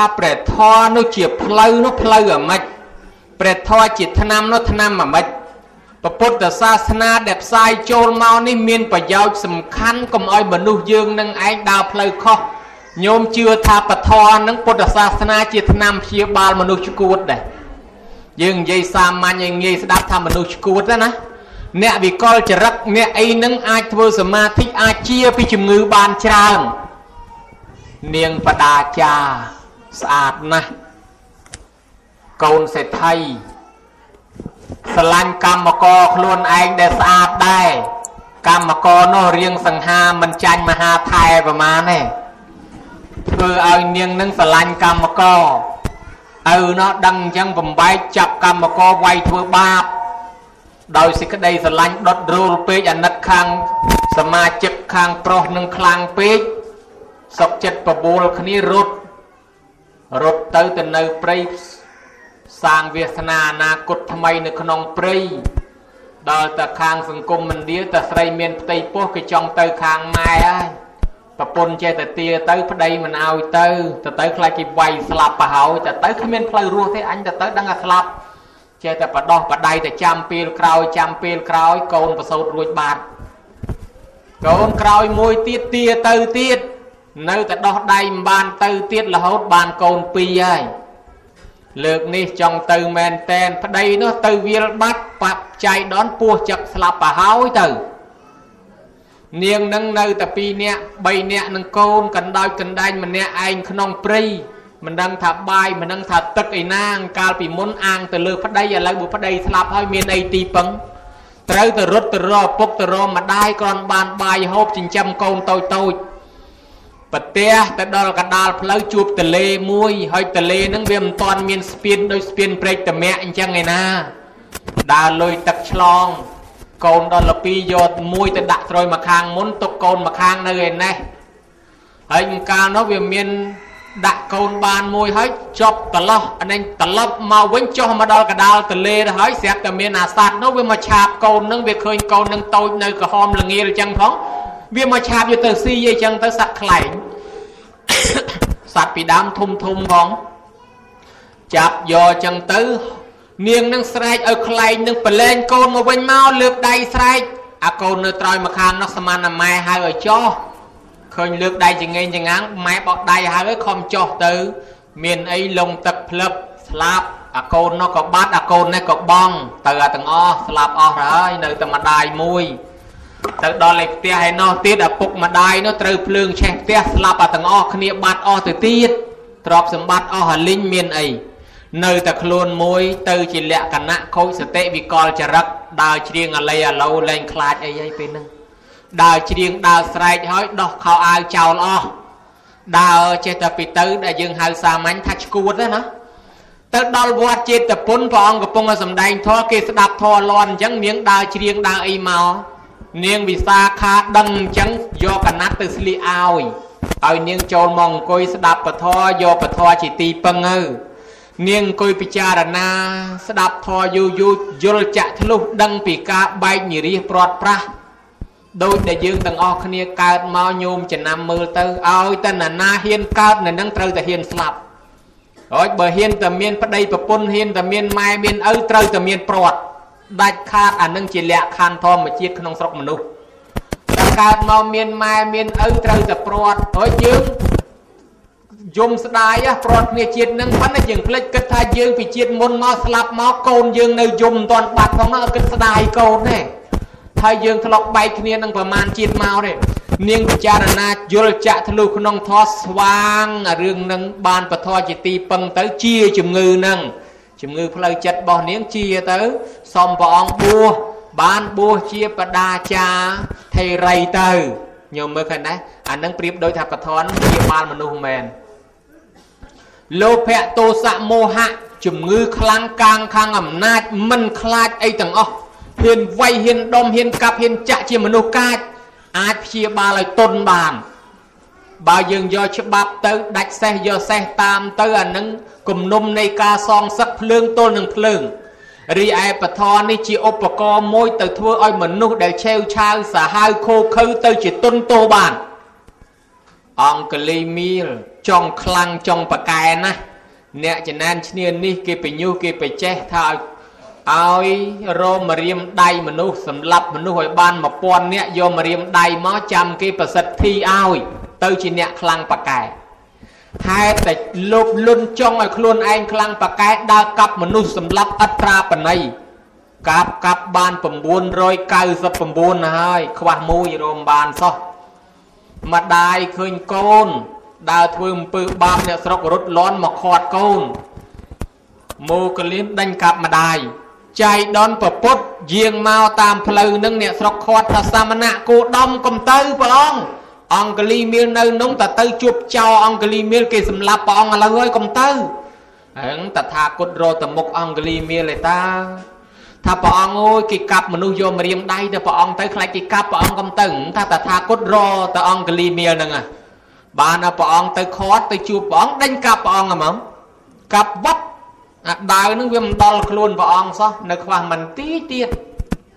ថាព្រះធម៌នោះជាផ្លូវនោះផ្លូវអាម៉េចព្រះធម៌ជាថ្នាំនោះថ្នាំអាម៉េចពុទ្ធសាសនាដែលផ្សាយចូលមកនេះមានប្រយោជន៍សំខាន់កុំឲ្យមនុស្សយើងនឹងឯងដើរផ្លូវខុសញោមជឿថាពធនឹងពុទ្ធសាសនាជាថ្នាំព្យាបាលមនុស្សឈួតដែរយើងនិយាយសាមញ្ញឲ្យងាយស្ដាប់ថាមនុស្សឈួតណាអ្នកវិកលចរិតអ្នកអីនឹងអាចធ្វើសមាធិអាចជាពីជំងឺបានច្រើននាងបដាចា ស្អាតណាស់កូនសេដ្ឋីស្រឡាញ់កម្មករខ្លួនឯងដែលស្អាតដែរកម្មករនោះរៀងសង្ហាមិនចាញ់មហាថែប្រមាណទេធ្វើឲ្យនាងនឹងស្រឡាញ់កម្មករឪនោះដឹងអញ្ចឹងបំបែកចាប់កម្មករវាយធ្វើបាបដោយសេចក្តីស្រឡាញ់ដុតរូលពេកអាណិតខាងសមាជិកខាងប្រុសនឹងខ្លាំងពេកសុកចិត្តបបួលគ្នារត់ រត់ទៅទៅនៅព្រៃសាងវាសនាអនាគតថ្មីនៅក្នុងព្រៃដល់តែខាងសង្គមឥណ្ឌាតែស្រីមានផ្ទៃពោះគេចង់ទៅខាងម៉ែហើយប្រពន្ធចេះតែទាទៅប្តីមិនអោយទៅទៅទៅខ្លាចគេវាយស្លាប់ទៅហើយតែទៅគ្មានផ្លូវរស់ទេអញទៅទៅដឹងថាស្លាប់ចេះតែបដោះបដៃតែចាំពេលក្រោយចាំពេលក្រោយកូនប្រសូតរួចបាត់កូនក្រោយមួយទៀតទាទៅទៀត នៅតែដោះដៃមិនបានទៅទៀតរហូតបានកូនពីរហើយលើកនេះចង់ទៅមែនតែនប្តីនោះទៅវាលបាត់បាប់ចៃដនពោះចឹកស្លាប់ទៅហើយទៅនាងនឹងនៅតែ2នាក់3នាក់នឹងកូនកណ្ដោចកណ្ដែងម្នាក់ឯងក្នុងព្រៃមិនដឹងថាបាយមិនដឹងថាទឹកឯណាងកាលពីមុនអាងទៅលើប្តីឥឡូវបើប្តីស្លាប់ហើយមានអីទីពឹងត្រូវទៅរត់ទៅរកពុកទៅរកម្ដាយគ្រាន់បានបាយហូបចិញ្ចឹមកូនតូចតូច ប្រទះទៅដល់កដាលផ្លូវជួបទលេមួយហើយទលេហ្នឹងវាមិនតាន់មានស្ពានដូចស្ពានព្រែកតមាក់អញ្ចឹងឯណាដើរលុយទឹកឆ្លង កូនដល់លពីយកមួយទៅដាក់ត្រួយមកខាងមុនទុកកូនមកខាងនៅឯនេះហើយកាលនោះវាមានដាក់កូនបានមួយហើយចប់ត្រឡោះអានេះត្រឡប់មកវិញចុះមកដល់កដាលទលេទៅហើយស្រាប់តែមានអាសត្វនោះវាមកឆាបកូននឹងវាឃើញកូននឹងតូចនៅក្រហមល្ងាលអញ្ចឹងផង វាមកឆាបយកទៅស៊ីអីចឹងទៅសត្វខ្លែងសត្វពីដើមធំធំផងចាប់យកចឹងទៅ នាងនឹងស្រែកឲ្យខ្លែងនឹងប្រឡែងកូនមកវិញមកលើកដៃស្រែកអាកូននៅត្រយមកខាងនោះសមានម៉ែហៅឲ្យចោះឃើញលើកដៃចងេងចងាំងម៉ែបោកដៃហៅឲ្យខំចោះទៅ មានអីលងទឹកភ្លឹបស្លាប់អាកូននោះក៏បាត់អាកូននេះក៏បងទៅអាទាំងអស់ស្លាប់អស់ហើយនៅតែម្ដាយមួយ ទៅដល់ឯផ្ទះឯណោះទៀតឪពុកម្ដាយនោះត្រូវភ្លើងឆេះផ្ទះស្លាប់អាទាំងអស់គ្នាបាត់អស់ទៅទៀតទ្រព្យសម្បត្តិអស់អាលិញមានអីនៅតែខ្លួនមួយទៅជាលក្ខណៈខូចសតិវិកលចរិតដើរច្រៀងអាឡីអាឡូលែងខ្លាចអីហើយពេលហ្នឹងដើរច្រៀងដើរស្រែកហើយដោះខោអាវចោលអស់ដើរចេះតែពីទៅដែលយើងហៅសាមញ្ញថាឈួតណាទៅដល់វត្តចេតពុនព្រះអង្គកំពុងតែសម្ដែងធម៌គេស្ដាប់ធម៌លន់អញ្ចឹងនាងដើរច្រៀងដើរអីមក នាងវិសាខាដឹងអញ្ចឹងយកកណាត់ទៅស្លៀកឲ្យឲ្យនាងចូលមកអង្គុយស្ដាប់ពធយកពធជាទីពឹងទៅនាងអង្គុយពិចារណាស្ដាប់ធរយូរយូរយល់ចាក់ធ្លុះដឹងពីការបែកនិរិះព្រាត់ប្រាស់ដោយដែលយើងទាំងអស់គ្នាកើតមកញោមចំណាំមើលទៅឲ្យតែណានាហ៊ានកើតនៅនឹងត្រូវតែហ៊ានស្លាប់ហើយបើហ៊ានតែមានប្តីប្រពន្ធហ៊ានតែមានម៉ែមានឪត្រូវតែមានព្រាត់ ដាច់ខាតអានឹងជាលក្ខខណ្ឌធម្មជាតិក្នុងស្រុកមនុស្សតែកើតមកមានម៉ែមានឪត្រូវតែព្រាត់ហើយយើងយំស្ដាយព្រាត់គ្នាជាតិនឹងប៉ុន្តែយើងភ្លេចគិតថាយើងពីជាតិមុនមកស្លាប់មកកូនយើងនៅយំមិនទាន់បាត់ផងនោះគិតស្ដាយកូនទេហើយយើងធ្លាប់បែកគ្នានឹងប្រមាណជាតិមកទេនាងពិចារណាយល់ចាក់ធ្លុះក្នុងធម៌ស្វាងរឿងនឹងបានពធជាទីពឹងទៅជាជំងឺនឹង ជំងឺផ្លូវចិត្តរបស់នាងជាទៅសុំព្រះអង្គបួសបានបួសជាបដាចាថេរីទៅញោមមើលឃើញណាអានឹងប្រៀបដូចថាបធនជាបាលមនុស្សមែនលោភៈទោសៈមោហៈជំងឺខ្លាំងកាងខាងអំណាចមិនខ្លាចអីទាំងអស់ហ៊ានវាយហ៊ានដុំហ៊ានកាប់ហ៊ានចាក់ជាមនុស្សកាចអាចព្យាបាលឲ្យទុនបាន បើយើងយកច្បាប់ទៅដាច់សេះយកសេះតាមទៅអានឹងគំនុំនៃការសងសឹកភ្លើងទល់នឹងភ្លើងរីឯពធនេះជាឧបករណ៍មួយទៅធ្វើឲ្យមនុស្សដែលឆេវឆាវសាហាវខូខើទៅជាទុនទោបាន អង្គលីមីលចង់ខ្លាំងចង់ប្រកែណាអ្នកចំណានឈ្នានេះគេបញុះគេបចេះថាឲ្យឲ្យរោមរៀមដៃមនុស្សសម្លាប់មនុស្សឲ្យបាន1000នាក់យកមរៀមដៃមកចាំគេប្រសិទ្ធិឲ្យ ទៅជាអ្នកខ្លាំងប្រកែហេតុតែលោភលន់ចង់ឲ្យខ្លួនឯងខ្លាំងប្រកែដើរកាប់មនុស្សសម្លាប់អត្រាបណ័យកាប់កាប់បាន999ហើយខ្វះមួយរមបានសោះម្ដាយឃើញកូនដើរធ្វើអំពើបាបអ្នកស្រុករត់លន់មកខាត់កូនមកលៀនដេញកាប់ម្ដាយចៃដនប្រពុតយាងមកតាមផ្លូវនឹងអ្នកស្រុកខាត់ថាសាមណៈគោដំកំទៅព្រះអង្គ អង្គលីមៀលនៅនោះតទៅជួបចោអង្គលីមៀលគេសម្លាប់ព្រះអង្គឥឡូវហើយកុំទៅហឹងតថាគតរទៅមុខអង្គលីមៀលឯតាថាព្រះអង្គអើយគេកាប់មនុស្សយកម្រាមដៃទៅព្រះអង្គទៅខ្លាចគេកាប់ព្រះអង្គកុំទៅថាតថាគតរទៅអង្គលីមៀលហ្នឹងបានព្រះអង្គទៅខាត់ទៅជួបព្រះអង្គដេញកាប់ព្រះអង្គហ្មងកាប់វត្តអាដាវនឹងវាមិនដល់ខ្លួនព្រះអង្គសោះនៅខ្វះមិនទីទៀត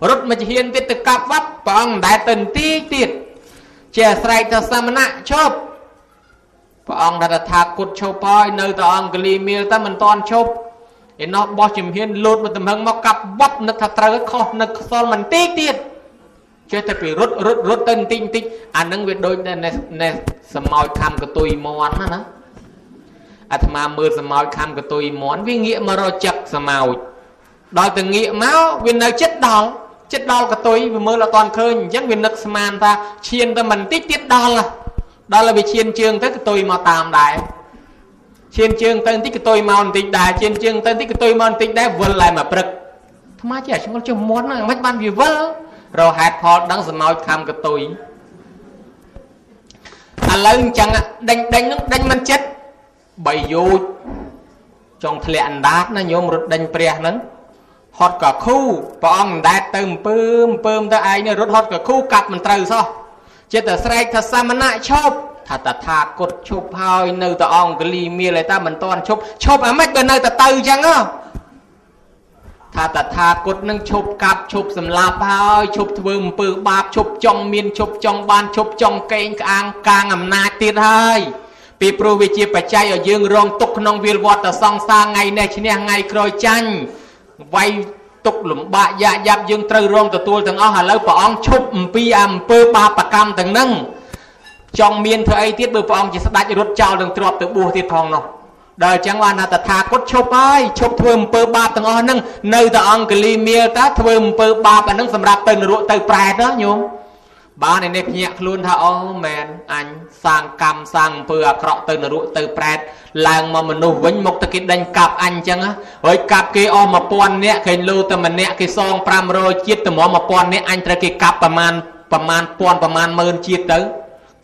រត់មកជាហ៊ានទៀតទៅកាប់វត្តព្រះអង្គមិនដែលទៅទីទៀត ជាអាស្រ័យទៅសាមណៈឈប់ព្រះអង្គថាថាគុតឈប់ហើយនៅតែអង្គលីមៀលតែមិនតន់ឈប់ឯណោះបោះជំហានលោតមកទំហឹងមកកាប់វត្តនឹកថាត្រូវខុសនឹកខ្សលមិនទីទៀតចេះតែពីរត់រត់រត់ទៅបន្តិចបន្តិចអានឹងវាដូចនៅសមោចខំកតុយមន់ណាណាអាត្មាមើលសមោចខំកតុយមន់វាងាកមករកចឹកសមោចដល់ទៅងាកមកវានៅចិត្តដល់ ចិត្តដល់កតុយវាមើលអត់តាន់ឃើញអញ្ចឹងវានឹកស្មានថាឈានទៅមិនតិចទៀតដល់ដល់ហើយវាឈានជើងទៅកតុយមកតាមដែរឈានជើងទៅបន្តិចកតុយមកបន្តិចដែរឈានជើងទៅបន្តិចកតុយមកបន្តិចដែរវិលឡើងមកព្រឹកថ្មជាឆ្ងល់ចុះមន់ហ្នឹងមិនបានវាវិលរហេតុផលដឹងសមោចខំកតុយឥឡូវអញ្ចឹងដេញដេញហ្នឹងដេញមិនចិត្តបីយោជចង់ធ្លាក់អណ្ដាតណាញោមរត់ដេញព្រះហ្នឹង ហត់ក៏ខូព្រះអង្គអណ្ដែតទៅអំពើអំពើទៅឯងរត់ហត់ក៏ខូកាប់មិនត្រូវសោះចិត្តតែស្រែកថាសមណៈឈប់ថាតថាគតឈប់ហើយនៅតែអង្គលីមានតែមិនតាន់ឈប់ឈប់អាម៉េចបើនៅតែទៅអញ្ចឹងថាតថាគតនឹងឈប់កាប់ឈប់សម្លាប់ហើយឈប់ធ្វើអំពើបាបឈប់ចង់មានឈប់ចង់បានឈប់ចង់កេងក្អាងកាងអំណាចទៀតហើយពីព្រោះវាជាបច្ច័យឲ្យយើងរងទុកក្នុងវាលវត្តសង្សារថ្ងៃនេះឈ្នះថ្ងៃក្រោយចាញ់ វាយទុកលំបាកយ៉ាយ៉ាប់យើងត្រូវរងទទួលទាំងអស់ឥឡូវព្រះអង្គឈប់អំពីអំពើបាបកម្មទាំងហ្នឹងចង់មានធ្វើអីទៀតបើព្រះអង្គជាស្ដេចរត់ចោលនឹងទ្របទៅបួសទៀតផងនោះដល់អញ្ចឹងបានថាតថាគតឈប់ហើយឈប់ធ្វើអំពើបាបទាំងអស់ហ្នឹងនៅតែអង្គលីមៀលតាធ្វើអំពើបាបអាហ្នឹងសម្រាប់ទៅនរកទៅប្រែតណាញោម បានឯនេះភ្ញាក់ខ្លួនថាអូមែនអញសាងកម្មសាងអំពើអាក្រក់ទៅនរកទៅប្រែតឡើងមកមនុស្សវិញមកទៅគេដេញកាប់អញអញ្ចឹងហើយកាប់គេអស់1000នាក់គេលោតែម្នាក់គេសង500ជាតិតម្រាំ1000នាក់អញត្រូវគេកាប់ប្រមាណប្រមាណពាន់ប្រមាណម៉ឺនជាតិទៅ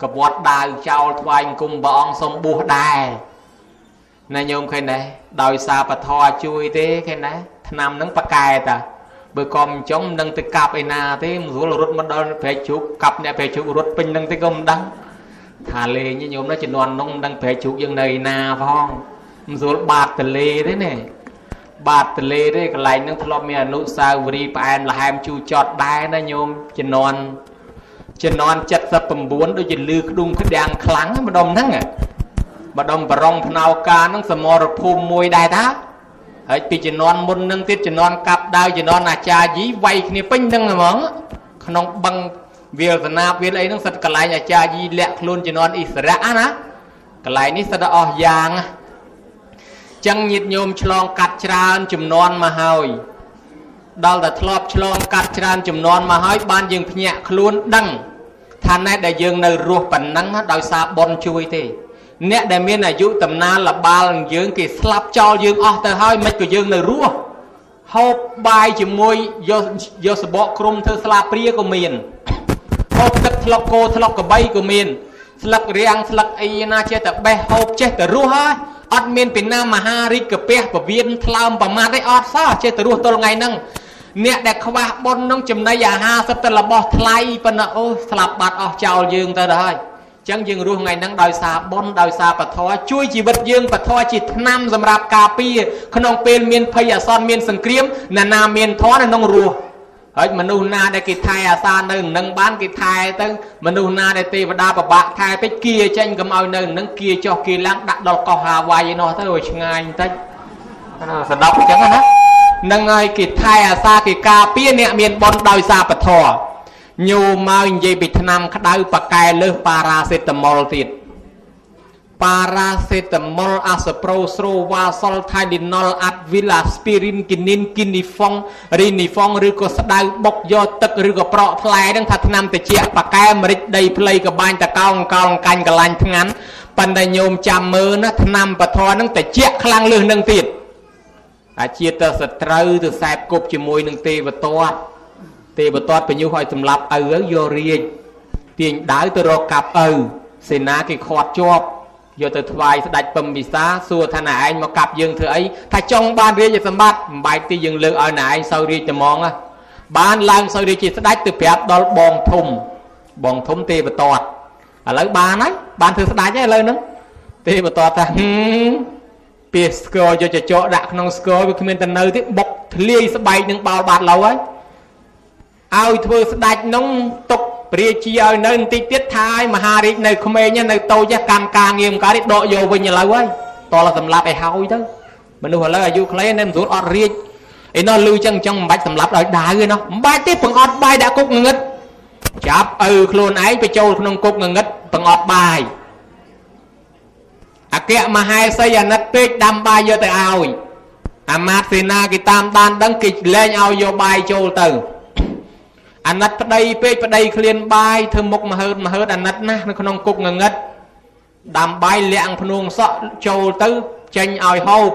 កវត្តដាវចោលថ្វាយអង្គមព្រះអង្គសុំបួសដែរណាញោមឃើញដែរដោយសារពធជួយទេឃើញដែរឆ្នាំហ្នឹងប៉កែតា បើក៏មិនចង់មិនដឹងទៅកាប់ឯណាទេមិនស្រួលរត់មកដល់ព្រែកជ្រូកកាប់អ្នកព្រែកជ្រូករត់ពេញនឹងទេក៏មិនដឹងថាលេងញោមណាជំនាន់នោះមិនដឹងព្រែកជ្រូកយើងនៅឯណាផងមិនស្រួលបាតតលេទេណាបាតតលេទេកន្លែងហ្នឹងធ្លាប់មានអនុស្សាវរីយ៍ផ្អែមល្ហែមជូរចត់ដែរណាញោមជំនាន់ជំនាន់79ដូចជាលឺក្ដុំក្ដាំងខ្លាំងម្ដុំហ្នឹងម្ដុំបរងភ្នៅការហ្នឹងសមរភូមិមួយដែរតា ហើយពីជំនាន់មុននឹងទៀតជំនាន់កាប់ដាវជំនាន់អាចារ្យយីវាយគ្នាពេញហ្នឹងហ្មងក្នុងបឹងវាលសនាវាលអីហ្នឹងសិតកន្លែងអាចារ្យយីលាក់ខ្លួនជំនាន់អ៊ីស្រាអែលណាកន្លែងនេះសិតអស់យ៉ាងចឹងញាតញោមឆ្លងកាត់ច្រើនជំនាន់មកហើយដល់តែធ្លាប់ឆ្លងកាត់ច្រើនចំនួនមកហើយបានយើងភ្ញាក់ខ្លួនដឹងថាណែដែលយើងនៅរស់ប៉ុណ្ណឹងដោយសារបនជួយទេ អ្នកដែលមានអាយុតំណាលលបាលយើងគេស្លាប់ចោលយើងអស់ទៅហើយមិនក៏យើងនៅរស់ហូបបាយជាមួយយកយកសបកក្រុមធ្វើស្លាព្រាក៏មានហូបទឹកថ្លុកគោថ្លុកកបីក៏មានស្លឹករាំងស្លឹកអីណាចេះតែបេះហូបចេះតែរស់ហើយអត់មានពីណាមហារិទ្ធកាពះពវៀនថ្លើមប្រមាថទេអត់សោះចេះតែរស់ទល់ថ្ងៃហ្នឹងអ្នកដែលខ្វះបុណ្យនឹងចំណីអាហារសិតតែរបស់ថ្លៃប៉ុន្តែអូស្លាប់បាត់អស់ចោលយើងទៅទៅហើយ ចឹងយើងរស់ថ្ងៃហ្នឹងដោយសារបុណ្យដោយសារពធជួយជីវិតយើងពធជាថ្នាំសម្រាប់ការពារក្នុងពេលមានភ័យអាសន្នមានសង្គ្រាមណានាមានធនក្នុងរស់ហើយមនុស្សណាដែលគេថែអាសានៅនឹងបានគេថែទៅមនុស្សណាដែលទេវតាប្របាក់ថែពេកគៀចេញកុំឲ្យនៅនឹងគៀចុះគៀឡើងដាក់ដល់កោះហាវ៉ៃឯនោះទៅឲ្យឆ្ងាយបន្តិចសដប់អញ្ចឹងណានឹងហើយគេថែអាសាគេការពារអ្នកមានបុណ្យដោយសារពធ ញូមកនិយាយពីឆ្នាំក្តៅប៉កែលើសប៉ារ៉ាសេតាមុលទៀតប៉ារ៉ាសេតាមុលអាសប្រូស្រូវ៉ាសុលថៃឌីណុលអាត់វីឡាស្ពីរីនគីនីនគីនីហ្វុងរីនីហ្វុងឬក៏ស្ដៅបុកយកទឹកឬក៏ប្រក់ផ្លែហ្នឹងថាឆ្នាំតិចប៉កែមរិចដីផ្លៃកបាញ់តកោងកោងកាញ់កលាញ់ថ្ងាន់ប៉ុន្តែញោមចាំមើលណាឆ្នាំពធហ្នឹងតិចខ្លាំងលើសនឹងទៀតអាជាទៅសត្រូវទៅសែបគប់ជាមួយនឹងទេវតា ទេវតាបញ្ញុះឲ្យសម្លាប់ឪយករាជទាញដាវទៅរកកាប់ឪសេនាគេខាត់ជាប់យកទៅថ្វាយស្ដេចពំពិសាសួរថាណែឯងមកកាប់យើងធ្វើអីថាចង់បានរាជសម្បត្តិមិនបែកទីយើងលើកឲ្យណែឯងសូវរាជតែហ្មងបានឡើងសូវរាជជាស្ដេចទៅប្រាប់ដល់បងធំបងធំទេវតាឥឡូវបានហើយបានធ្វើស្ដេចហើយឥឡូវហ្នឹងទេវតាថាហឹមពីស្គរយកចចកដាក់ក្នុងស្គរវាគ្មានទៅនៅទេបុកធ្លាយស្បែកនឹងបោលបាត់ឡូវហើយ ឲ្យធ្វើស្ដេចនោះទុកព្រះជាឲ្យនៅបន្តិចទៀតថាឲ្យមហារាជនៅក្មេងនៅតូចកម្មការងារមកនេះដកយកវិញឥឡូវហើយតលសម្លាប់ឲ្យហើយទៅមនុស្សឥឡូវអាយុខ្លីនៅមិនស្រួលអត់រាជឯនោះលឺចឹងចឹងមិនបាច់សម្លាប់ដោយដាវទេនោះមិនបាច់ទេបង្អត់បាយដាក់គុកងងឹតចាប់ឪខ្លួនឯងទៅចូលក្នុងគុកងងឹតបង្អត់បាយអគ្គមហេសីអាណិតពេកដាំបាយយកទៅឲ្យអាមាត្យសេនាគេតាមដានដឹងគេលែងឲ្យយកបាយចូលទៅ អាណិតប្តីពេកប្តីឃ្លានបាយធ្វើមុខមហើតមហើតអាណិតណាស់នៅក្នុងគុកងងឹតដាំបាយលាក់ភ្នួងសក់ចូលទៅចេញឲ្យហូប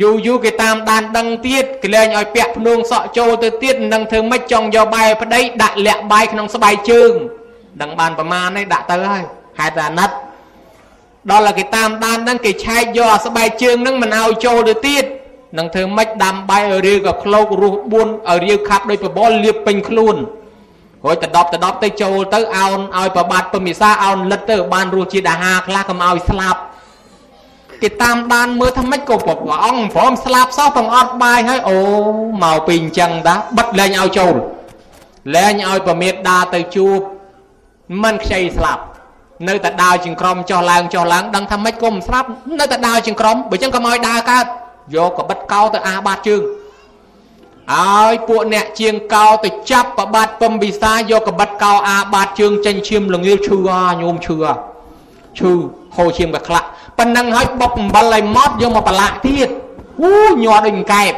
យូរយូរគេតាមដានដឹងទៀតគេលែងឲ្យពាក់ភ្នួងសក់ចូលទៅទៀតនឹងធ្វើម៉េចចង់យកបាយប្តីដាក់លាក់បាយក្នុងស្បែកជើងដឹងបានប្រមាណនេះដាក់ទៅហើយហេតុតែអាណិតដល់តែគេតាមដានហ្នឹងគេឆែកយកអាស្បែកជើងហ្នឹងមិនឲ្យចូលទៅទៀត នឹងធ្វើម៉េចដាំបាយឲ្យរាវក៏ក្លោករស់4ឲ្យរាវខាប់ដោយបបលលៀបពេញខ្លួនរួចទៅដប់ទៅដប់ទៅចូលទៅអោនឲ្យប្របាទពមិសាអោនលិតទៅបានរសជាតិអាហារខ្លះកុំឲ្យស្លាប់គេតាមដានមើលថាម៉េចក៏ព្រះអង្គព្រមស្លាប់សោះទាំងអត់បាយហើយអូមកពីអញ្ចឹងតាបិទលែងឲ្យចូលលែងឲ្យប្រមេតដាទៅជួបមិនខ្ចីស្លាប់នៅតែដើរជាងក្រុមចុះឡើងចុះឡើងដឹងថាម៉េចក៏មិនស្លាប់នៅតែដើរជាងក្រុមបើអញ្ចឹងក៏មកឲ្យដើរកើត យកកបិតកោទៅអាបាតជើងឲ្យពួកអ្នកជាងកោទៅចាប់ប្របាទពំវិសាយកកបិតកោអាបាតជើងចេញឈាមលងាវឈឺអាញោមឈឺឈឺហូរឈាមក៏ខ្លាក់ប៉ុណ្ណឹងឲ្យបុកអំបិលឲ្យម៉ត់យកមកប្រឡាក់ទៀតអូញ័រដូចកែប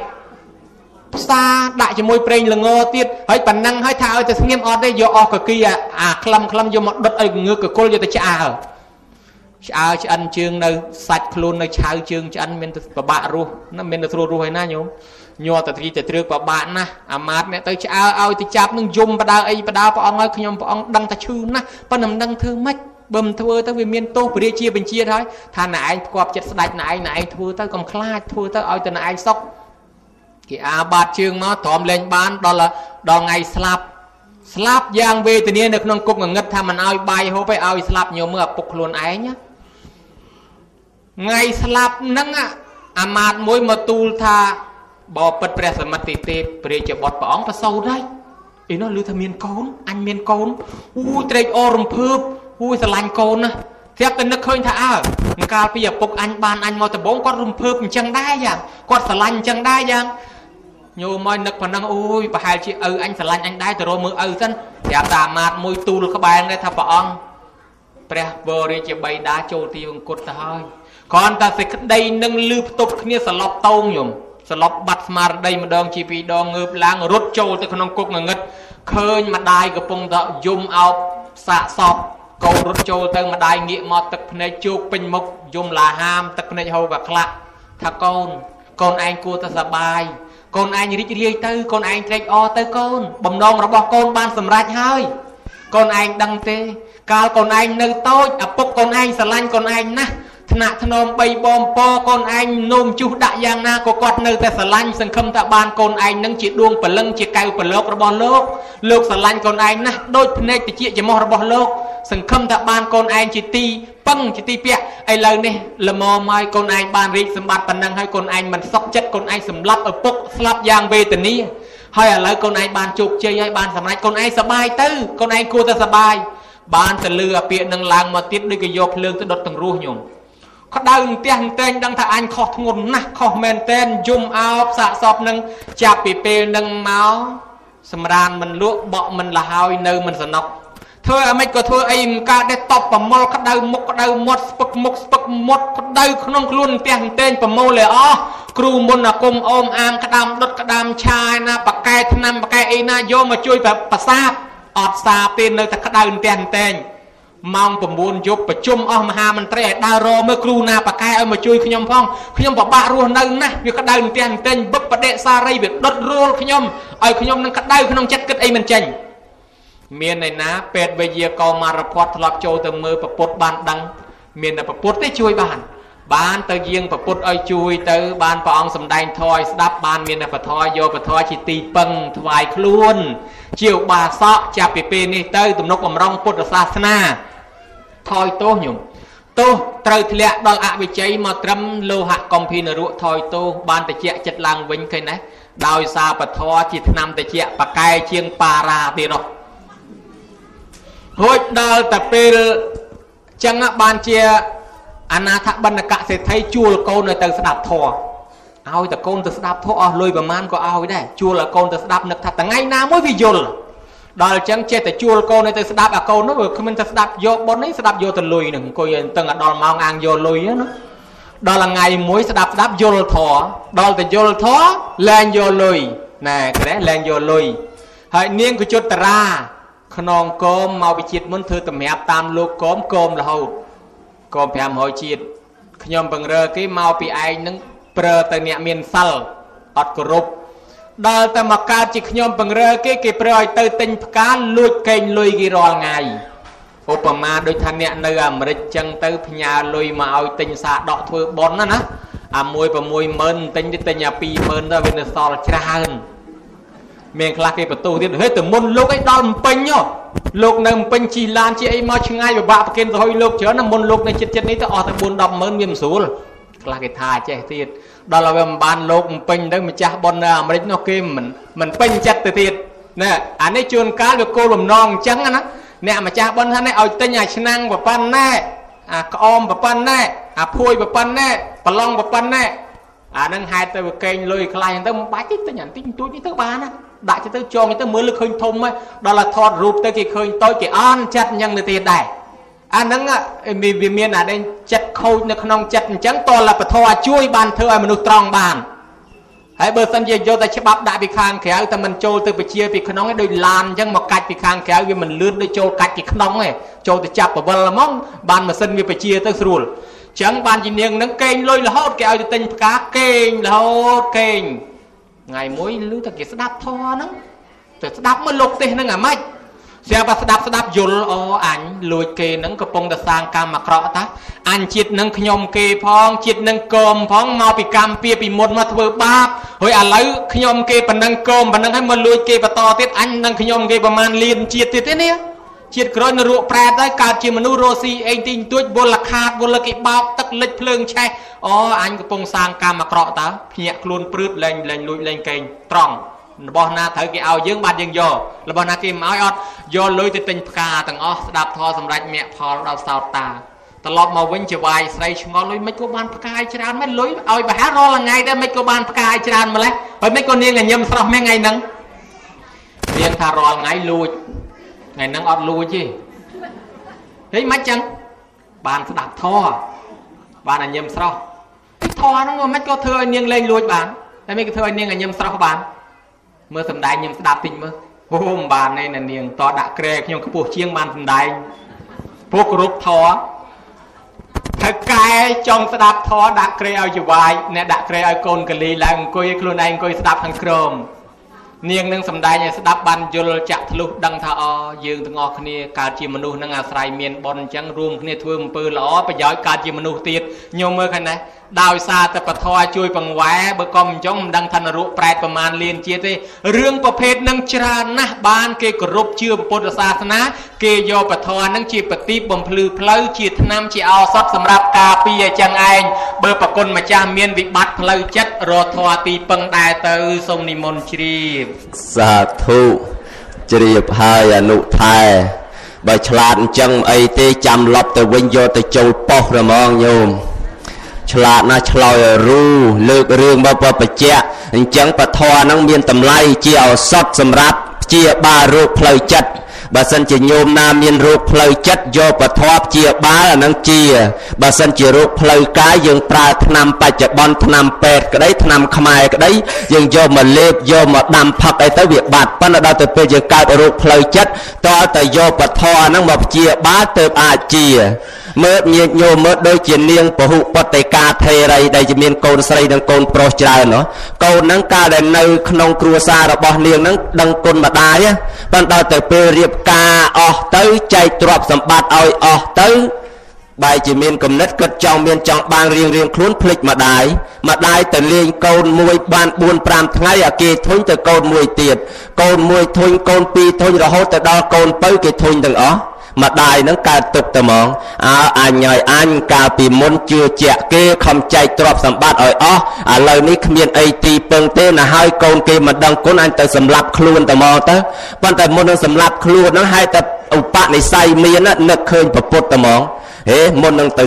ផ្សាដាក់ជាមួយប្រេងល្ងទៀតហើយប៉ុណ្ណឹងឲ្យថាឲ្យទៅស្ងៀមអត់ទេយកអស់កគីអាក្លឹមក្លឹមយកមកដុតឲ្យងើកកគុលយកទៅឆ្អើ ឆ្អើឆ្អិនជើងនៅសាច់ខ្លួននៅឆៅជើងឆ្អិនមានប្របាក់រស់ណាមានតែស្រួលរស់ហើយណាញោមញ័រតែទីតែទ្រើកប្របាក់ណាស់អាម៉ាតអ្នកទៅឆ្អើឲ្យទៅចាប់នឹងយំបដៅអីបដៅព្រះអង្គឲ្យខ្ញុំព្រះអង្គដឹងតែឈឺណាស់ប៉ុន្តែមិនដឹងធ្វើម៉េចបើមិនធ្វើទៅវាមានទោសព្រះរាជាបញ្ជាហើយថាណែឯងផ្គប់ចិត្តស្ដាច់ណែឯងណែឯងធ្វើទៅកុំខ្លាចធ្វើទៅឲ្យតែណែឯងសុកគេអាបាតជើងមកទ្រាំលែងបានដល់ដល់ថ្ងៃស្លាប់ស្លាប់យ៉ាងវេទនានៅក្នុងគុកងងឹតថាមិនឲ្យបាយហូបឯឲ្យស្លាប់ញោមមើលឪពុកខ្លួនឯងណា ថ្ងៃស្លាប់ហ្នឹងអាមាតមួយមកទូលថាបបិទ្ធព្រះសមិទ្ធិទេពព្រះជាបុត្រព្រះអង្គប្រសូតហើយអីនោះឮថាមានកូនអញមានកូនអូត្រេកអររំភើបអូស្រឡាញ់កូនណាស្រាប់តែនឹកឃើញថាអើកាលពីឪពុកអញបានអញមកដំបងគាត់រំភើបអញ្ចឹងដែរយ៉ាងគាត់ស្រឡាញ់អញ្ចឹងដែរយ៉ាងញោមមកនឹកប៉ុណ្ណឹងអូយប្រហែលជាឪអញស្រឡាញ់អញដែរទៅរកមើលឪសិនប្រាប់តាអាមាតមួយទូលក្បែរដែរថាព្រះអង្គព្រះវររាជាបៃតាចូលទីវង្គតទៅហើយ គ្រាន់តែសេចក្តីនឹងលឺផ្ទប់គ្នាសឡប់តោងញោមសឡប់បាត់ស្មារតីម្ដងជាពីរដងងើបឡើងរត់ចូលទៅក្នុងគុកងងឹតឃើញម្ដាយកំពុងតែយំអោបសាកសពកូនរត់ចូលទៅម្ដាយងាកមកទឹកភ្នែកជោកពេញមុខយំឡាហាមទឹកភ្នែកហូរក៏ខ្លាក់ថាកូនកូនឯងគួរតែសប្បាយកូនឯងរីករាយទៅកូនឯងត្រេកអរទៅកូន បំណងរបស់កូនបានសម្រេចហើយកូនឯងដឹងទេ កាលកូនឯងនៅតូចឪពុកកូនឯងស្រឡាញ់កូនឯងណាស់ ថ្នាក់ធ្នមបីបងពកូនឯងនោមជុះដាក់យ៉ាងណាក៏គាត់នៅតែស្រឡាញ់សង្ឃឹមថាបានកូនឯងនឹងជាដួងព្រលឹងជាកៅប្រឡោករបស់លោកលោកស្រឡាញ់កូនឯងណាស់ដូចភ្នែកតិចចំោះរបស់លោកសង្ឃឹមថាបានកូនឯងជាទីពឹងជាទីពាក់ឥឡូវនេះល្មមហើយកូនឯងបានរីកសម្បត្តិប៉ុណ្ណឹងហើយកូនឯងមិនសុខចិត្តកូនឯងសម្លាប់ឪពុកស្លាប់យ៉ាងវេទនាហើយឥឡូវកូនឯងបានជោគជ័យហើយបានសម្រេចកូនឯងសប្បាយទៅកូនឯងគួរតែសប្បាយបានទៅលឺអាពាក្យនឹងឡើងមកទៀតដូចក៏យកភ្លើងទៅដុតទាំងរស់ញោម ក្តៅផ្ទះតែងដឹងថាអញខុសធ្ងន់ណាស់ខុសមែនតែនយំអោបសាកសពនឹងចាប់ពីពេលនឹងមកសម្រានមិនលក់បក់មិនលហើយនៅមិនសនុកធ្វើអ្មេចក៏ធ្វើអីមិនកើតទេតបប្រមល់ក្តៅមុខក្តៅមាត់ស្ពឹកមុខស្ពឹកមាត់ក្តៅក្នុងខ្លួនផ្ទះតែងប្រមូលလေអស់គ្រូមុនអាគុំអូមអាមក្តាមដុតក្តាមឆាយណាបកែឆ្នាំបកែអីណាយកមកជួយប្រសាទអត់សាទេនៅតែក្តៅផ្ទះតែង ម៉ោង9យប់ប្រជុំអស់មហាមន្ត្រីឲ្យដើររមើលគ្រូណាបកែឲ្យមកជួយខ្ញុំផងខ្ញុំពិបាករស់នៅណាស់វាក្តៅផ្ទះតែងបឹកបដិសារីវាដុតរួលខ្ញុំឲ្យខ្ញុំនឹងក្តៅក្នុងចិត្តគិតអីមិនចេញមានឯណាពេទ្យវិទ្យាកោមารភ័តធ្លាប់ចូលទៅមើលប្រពុតបានដឹងមានតែប្រពុតទេជួយបានបានទៅយាងប្រពុតឲ្យជួយទៅបានព្រះអង្គសម្ដែងធម៌ឲ្យស្ដាប់បានមានតែពធយកពធជាទីពឹងថ្វាយខ្លួន ជាឧបាសកចាប់ពីពេលនេះទៅទំនុកបំរុងពុទ្ធសាសនា ថយទោសញោមទោសត្រូវធ្លាក់ដល់អវិជ័យមកត្រឹមលោហៈកំភីនរុថយទោសបានតិចចិត្តឡើងវិញឃើញណាដោយសារពធជាឆ្នាំតិចបកែជាងបារាទៀតនោះរួចដល់តែពេលចឹងបានជាអនាថបណ្ឌកសេដ្ឋីជួលកូនឲ្យទៅស្ដាប់ធម៌ឲ្យតែកូនទៅស្ដាប់ធម៌អស់លុយប្រមាណក៏ឲ្យដែរជួលឲ្យកូនទៅស្ដាប់នឹកថាថ្ងៃណាមួយវាយល់ ដល់អញ្ចឹងចេះតែជួលកូនឲ្យទៅស្ដាប់អាកូននោះវាគ្មានទៅស្ដាប់យកប៉ុននេះស្ដាប់យកទៅលុយនឹងអង្គុយឲ្យតឹងដល់ម៉ោងអាងយកលុយណាដល់ថ្ងៃមួយស្ដាប់ស្ដាប់យល់ធម៌ដល់ទៅយល់ធម៌លែងយកលុយណែក្រែលែងយកលុយហើយនាងកុជុតតារាខ្នងគោមមកវិជាតិមុនធ្វើតម្រាប់តាមលោកគោមគោមរហូតគោម500ជាតិខ្ញុំបង្រើគេមកពីឯងនឹងប្រើទៅអ្នកមានសិលអត់គោរព ដល់តែមកកើតជាខ្ញុំបង្រើគេគេប្រើឲ្យទៅទិញផ្កាលួចកេងលុយគេរាល់ថ្ងៃឧបមាដូចថាអ្នកនៅអាមេរិកចឹងទៅផ្ញើលុយមកឲ្យទិញសាដកធ្វើប៉ុនណាណាអាមួយ60000ទិញទៅទិញអា20000ទៅវានៅសល់ច្រើនមានខ្លះគេបន្ទោសទៀតហេទៅមុនលោកអីដល់ម្ពិញលោកនៅម្ពិញជីឡានជាអីមកឆ្ងាយពិបាកប្រគិនទៅឲ្យលោកច្រើនណាមុនលោកនៅចិត្តចិត្តនេះទៅអស់ទៅ4 10ម៉ឺនវាមិនស្រួល ខ្លះគេថាចេះទៀតដល់ឲ្យវាមិនបានលោកម្ពិញទៅម្ចាស់ប៉ុននៅអាមេរិកនោះគេមិនមិនពេញចិត្តទៅទៀតណែអានេះជួនកាលវាគោលបំណងអញ្ចឹងណាអ្នកម្ចាស់ប៉ុនថានេះឲ្យទិញអាឆ្នាំងប្រប៉ុណ្ណែអាក្អមប្រប៉ុណ្ណែអាភួយប្រប៉ុណ្ណែប្រឡងប្រប៉ុណ្ណែអានឹងហេតុទៅវាកេងលុយខ្លាំងទៅមិនបាច់ទេទិញអាតិចតួចនេះទៅបានណាដាក់ទៅចងទៅមើលលើឃើញធំហើយដល់តែថតរូបទៅគេឃើញតូចគេអន់ចិត្តអញ្ចឹងទៅទៀតដែរ អាហ្នឹងវាមានអាដេញចិត្តខូចនៅក្នុងចិត្តអញ្ចឹងតលពធជួយបានធ្វើឲ្យមនុស្សត្រង់បានហើយបើសិនជាយកតែច្បាប់ដាក់ពីខាងក្រៅតែមិនចូលទៅពជាពីក្នុងឯងដូចឡានអញ្ចឹងមកកាច់ពីខាងក្រៅវាមិនលឿនដូចចូលកាច់ពីក្នុងឯងចូលទៅចាប់បវលហ្មងបានម៉ាស៊ីនវាពជាទៅស្រួលអញ្ចឹងបានជានាងនឹងកេងលុយរហូតគេឲ្យទៅទិញផ្កាកេងរហូតកេងថ្ងៃមួយឮតែគេស្ដាប់ធម៌ហ្នឹងទៅស្ដាប់មើលលោកទេសហ្នឹងអាម៉េច ស្រាប់តែស្ដាប់ស្ដាប់យល់អូអញលួចគេហ្នឹងកំពុងតែសាងកម្មអាក្រក់តាអញជាតិនឹងខ្ញុំគេផងជាតិនឹងកុំផងមកពីកម្មពៀពីមុនមកធ្វើបាបហើយឥឡូវខ្ញុំគេប៉ុណ្ណឹងកុំប៉ុណ្ណឹងហើយមកលួចគេបន្តទៀតអញនឹងខ្ញុំគេប្រមាណលានជាតិទៀតទេនេះជាតិក្រោយនៅរកប្រែតហើយកើតជាមនុស្សរស់ស៊ីអេងទីងទួចវល់ខាតវល់គេបោកទឹកលិចភ្លើងឆេះអូអញកំពុងសាងកម្មអាក្រក់តើភ្ញាក់ខ្លួនព្រឺតលែងលែងលួចលែងកេងត្រង់ របស់ណាត្រូវគេឲ្យយើងបានយើងយករបស់ណាគេមិនឲ្យអត់យកលុយទៅទិញផ្កាទាំងអស់ស្ដាប់ធម៌សម្រាប់មគ្គផលដល់សោតតាត្រឡប់មកវិញជាវាយស្រីឆ្ងល់លុយមិនក៏បានផ្កាយច្រើនមែនលុយឲ្យប្រហែលរាល់ថ្ងៃដែរមិនក៏បានផ្កាយច្រើនម្លេះហើយមិនក៏នាងញញឹមស្រស់មែនថ្ងៃហ្នឹងនាងថារាល់ថ្ងៃលួចថ្ងៃហ្នឹងអត់លួចទេហេមិនចឹងបានស្ដាប់ធម៌បានញញឹមស្រស់ធម៌ហ្នឹងមិនក៏ធ្វើឲ្យនាងលេងលួចបានតែមិនក៏ធ្វើឲ្យនាងញញឹមស្រស់បាន មើលសំដែងខ្ញុំស្ដាប់តិចមើលអូមិនបានទេណានាងតដាក់ក្រែខ្ញុំខ្ពស់ជាងបានសំដែងព្រោះគោរពធរថៅកែចង់ស្ដាប់ធរដាក់ក្រែឲ្យចវាយអ្នកដាក់ក្រែឲ្យកូនកលីឡើងអង្គុយខ្លួនឯងអង្គុយស្ដាប់ខាងក្រោមនាងនឹងសំដែងឲ្យស្ដាប់បានយល់ចាក់ធ្លុះដឹងថាអយើងទាំងអស់គ្នាកើតជាមនុស្សនឹងអាស្រ័យមានបុណ្យអញ្ចឹងរួមគ្នាធ្វើអំពើល្អប្រយោជន៍កើតជាមនុស្សទៀតញោមមើលខាងណា ដោយសារតែពធជួយបង្វែរបើក៏មិនអញ្ចឹងមិនដឹងថានរកប្រែតប្រមាណលានជាតិទេរឿងប្រភេទនឹងច្រើនណាស់បាន គេគោរពជឿពុទ្ធសាសនា គេយកពធនឹងជាប្រទីបបំភ្លឺផ្លូវជាថ្នាំជាឱសថសម្រាប់ការពារអញ្ចឹងឯងបើប្រគុណម្ចាស់មានវិបត្តិផ្លូវចិត្តរត់ធွာទីពឹងដែរទៅសូមនិមន្តជ្រាបសាធុជ្រាបហើយអនុថែបើឆ្លាតអញ្ចឹងអីទេចាំលប់ទៅវិញយកទៅចូលប៉ុស្តិ៍រហ្មងញោម ឆ្លាតណាស់ឆ្លោយរូលើករឿងមកបញ្ជាក់អញ្ចឹងពធហ្នឹងមានតម្លៃជាឱសថសម្រាប់ព្យាបាលរោគផ្លូវចិត្តបើសិនជាញោមណាមានរោគផ្លូវចិត្តយកបធប់ជាបាលអានឹងជាបើសិនជារោគផ្លូវកាយយើងប្រើថ្នាំបច្ចុប្បន្នថ្នាំពេទ្យក្តីថ្នាំខ្មែរក្តីយើងយកមកលេបយកមកដាំផឹកអីទៅវាបាត់ប៉ុន្តែដល់ទៅពេលយើងកើតរោគផ្លូវចិត្តតើតែយកបធរហ្នឹងមកព្យាបាលទៅអាចជា មើលញាតញោមមើលដូចជានាងពហុបតិកាថេរីដែលជាមានកូនស្រីនិងកូនប្រុសច្រើនណោះកូនហ្នឹងកាលដែលនៅក្នុងគ្រួសាររបស់នាងហ្នឹងដឹងគុណម្ដាយប៉ុន្តែដល់ទៅពេលរៀបការអស់ទៅចែកទ្រព្យសម្បត្តិឲ្យអស់ទៅបែរជាមានគំនិតគិតចង់មានចង់បានរៀងរៀងខ្លួនភ្លេចម្ដាយម្ដាយទៅលេងកូនមួយបាន4 5ថ្ងៃអាគេធុញទៅកូនមួយទៀតកូនមួយធុញកូនពីរធុញរហូតទៅដល់កូនពៅគេធុញទាំងអស់ ម្ដាយនឹងកើតទុកតែហ្មងអើអញឲ្យអញកាលពីមុនជឿជាក់គេខំចែកទ្រព្យសម្បត្តិឲ្យអស់ឥឡូវនេះគ្មានអីទីពឹងទេណាហើយកូនគេមិនដឹងគុណអញទៅសម្លាប់ខ្លួនតែហ្មងទៅប៉ុន្តែមុននឹងសម្លាប់ខ្លួនហ្នឹងហេតុតែឧបនិស្ស័យមាននឹកឃើញប្រពុតតែហ្មងហេមុននឹងទៅ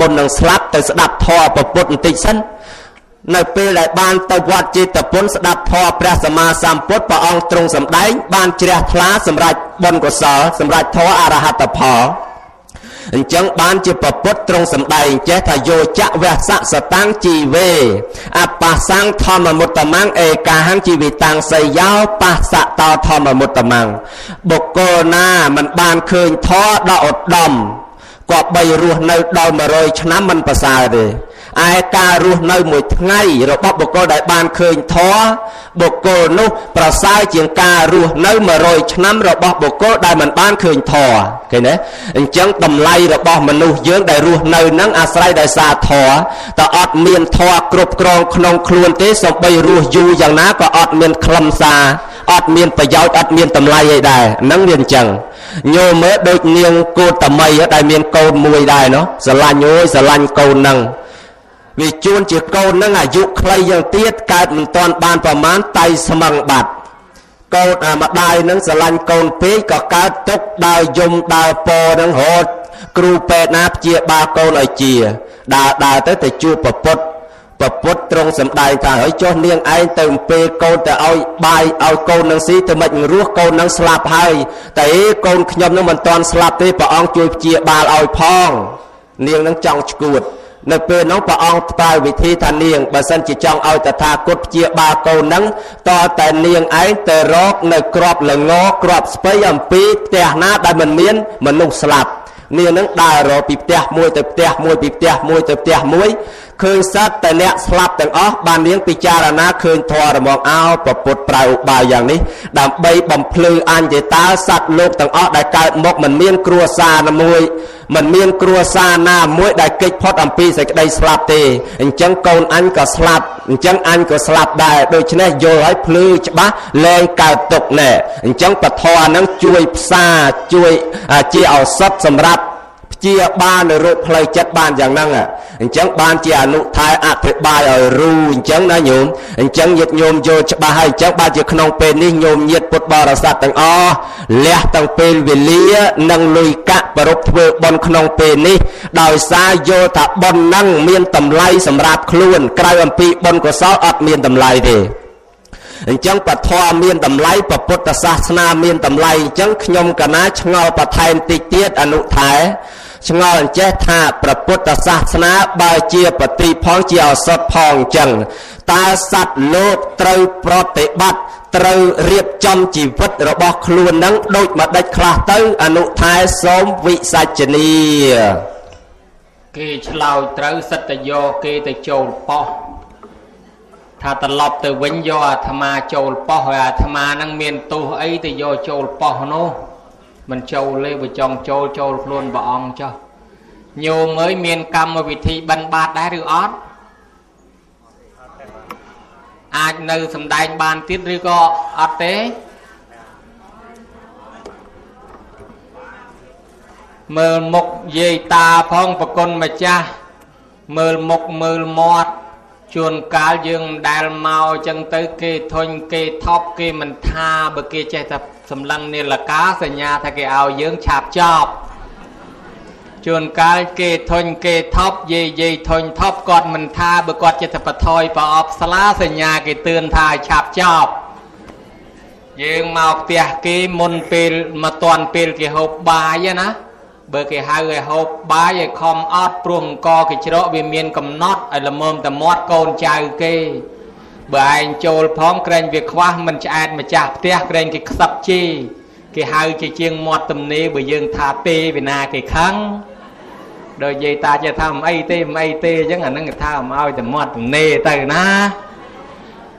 មុននឹងស្លាប់ទៅស្ដាប់ធម៌ប្រពុតបន្តិចសិន នៅពេលដែលបានទៅវត្តចេតពុនស្ដាប់ធម៌ព្រះសម្មាសម្ពុទ្ធព្រះអង្គទ្រង់សម្ដែង បានជ្រះថ្លាសម្រាប់បុណ្យកុសលសម្រាប់ធម៌អរហត្តផលអញ្ចឹងបានជាប្រពុតត្រង់សម្ដែងចេះថាយោចៈវសៈសតាំងជីវេអបសੰធម្មមុត្តមੰឯកាហੰជីវិតាំងសយោបសៈតធម្មមុត្តមੰបុគ្គលណាមិនបានឃើញធម៌ដ៏ឧត្តមក៏បីរស់នៅដល់100ឆ្នាំមិនប្រសើរទេ ឯការរស់នៅមួយថ្ងៃរបស់បុគ្គលដែលបានឃើញធម៌បុគ្គលនោះប្រសើរជាងការរស់នៅ100ឆ្នាំរបស់បុគ្គលដែលមិនបានឃើញធម៌ឃើញទេអញ្ចឹងតម្លៃរបស់មនុស្សយើងដែលរស់នៅនឹងអាស្រ័យដោយសារធម៌តើអត់មានធម៌គ្រប់គ្រងក្នុងខ្លួនទេសូម្បីរស់យូរយ៉ាងណាក៏អត់មានខ្លឹមសារអត់មានប្រយោជន៍អត់មានតម្លៃអីដែរហ្នឹងវាអញ្ចឹងញោមមើលដូចនាងកូតតមីដែលមានកូនមួយដែរណោះស្រឡាញ់អើយស្រឡាញ់កូនហ្នឹង វាជួនជាកូននឹងអាយុខ្លីយ៉ាងទៀតកើតមិនទាន់បានប្រមាណតៃស្មឹងបាត់កូនអាម្ដាយនឹងស្រឡាញ់កូនពេកក៏កើតទុកដើរយំដើរពនឹងរត់គ្រូពេទ្យណាព្យាបាលកូនឲ្យជាដើរដើរទៅទៅជួបប្រពុតប្រពុតត្រង់សំដែងថាហើយចុះនាងឯងទៅអំពេលកូនទៅឲ្យបាយឲ្យកូននឹងស៊ីទៅមិនរស់កូននឹងស្លាប់ហើយតែអេកូនខ្ញុំនឹងមិនទាន់ស្លាប់ទេព្រះអង្គជួយព្យាបាលឲ្យផង នាងនឹងចង់ឈួត នៅពេលនោះព្រះអង្គផ្ដល់វិធីថានាងបើសិនជាចង់ឲ្យតថាគតព្យាបាលកូននឹងតតែនាងឯងទៅរកនៅក្របលងក្របស្ពៃអំពីផ្ទះណាដែលមិនមានមនុស្សស្លាប់នាងនឹងដើររកពីផ្ទះមួយទៅផ្ទះមួយពីផ្ទះមួយទៅផ្ទះមួយ ឃើញសត្វតែអ្នកស្លាប់ទាំងអស់បាននាងពិចារណាឃើញធម៌រមងអោប្រពុតប្រើឧបាយយ៉ាងនេះដើម្បីបំភ្លឺអញ្ញតើសត្វលោកទាំងអស់ដែលកើតមកមិនមានគ្រួសារណាមួយមិនមានគ្រួសារណាមួយដែលគេចផុតអំពីសេចក្តីស្លាប់ទេអញ្ចឹងកូនអញក៏ស្លាប់អញ្ចឹងអញក៏ស្លាប់ដែរដូច្នេះយល់ឲ្យភ្លឺច្បាស់លែងកើតទុកណែអញ្ចឹងពធហ្នឹងជួយផ្សារជួយជាឱសថសម្រាប់ ជាបាននៅរោគផ្លូវចិត្តបានយ៉ាងហ្នឹងអញ្ចឹងបានជាអនុថែអធិប្បាយឲ្យរូអញ្ចឹងណាញោមអញ្ចឹងញាតិញោមយល់ច្បាស់ហើយអញ្ចឹងបានជាក្នុងពេលនេះញោមញាតិពុទ្ធបរិស័ទទាំងអស់លះទាំងពេលវេលានិងលុយកាក់ប្រពធ្វើបន់ក្នុងពេលនេះ ដោយសារយល់ថាបន់ហ្នឹងមានតម្លៃសម្រាប់ខ្លួនក្រៅអំពីបន់កុសលអត់មានតម្លៃទេអញ្ចឹងពធមានតម្លៃពុទ្ធសាសនាមានតម្លៃអញ្ចឹងខ្ញុំកណាឆ្ងល់បន្ថែមតិចទៀតអនុថែ ឆ្ងល់អញ្ចេះថាព្រះពុទ្ធសាសនាបើជាបតិផងជាឱសថផងអញ្ចឹងតើសត្វលោកត្រូវប្រតិបត្តិត្រូវរៀបចំជីវិតរបស់ខ្លួននឹងដូចម្ដេចខ្លះទៅអនុថែសូមវិសច្ចនីគេឆ្លោយត្រូវសិតតយកគេទៅចូលប៉ោះថាត្រឡប់ទៅវិញយកអាត្មាចូលប៉ោះហើយអាត្មានឹងមានទោសអីទៅយកចូលប៉ោះនោះ មិនចូលទេបើចង់ចូលចូលខ្លួនព្រះអង្គចុះញោមអើយមានកម្មវិធីបិណ្ឌបាតដែរឬអត់អាចនៅសំដែងបានទៀតឬក៏អត់ទេមើលមុខយាយតាផងប្រគុណម្ចាស់មើលមុខមើលមាត់ ជួនកាលយើងមិនដែលមកអញ្ចឹងទៅគេធុញគេថប់គេមិនថាបើគេចេះតែសម្លឹងនាឡិកាសញ្ញាថាគេឲ្យយើងឆាប់ចប់ជួនកាលគេធុញគេថប់យាយយាយធុញថប់គាត់មិនថាបើគាត់ចិត្តបថយប្រអប់ស្លាសញ្ញាគេទឿនថាឲ្យឆាប់ចប់យើងមកផ្ទះគេមុនពេលមកតាន់ពេលគេហូបបាយណា បើគេហៅឲ្យហូបបាយឲ្យខំអត់ព្រោះអង្គគេច្រកវាមានកំណត់ឲ្យល្មមតែមាត់កូនចៅគេបើឯងចូលផងក្រែងវាខ្វះមិនឆ្អែតម្ចាស់ផ្ទះក្រែងគេខ្សឹបជីគេហៅជាជាងមាត់ទំនេរបើយើងថាទេវិណាគេខឹងដោយយាយតាចេះថាមិនអីទេមិនអីទេអញ្ចឹងអានឹងគេថាមកឲ្យតែមាត់ទំនេរទៅណា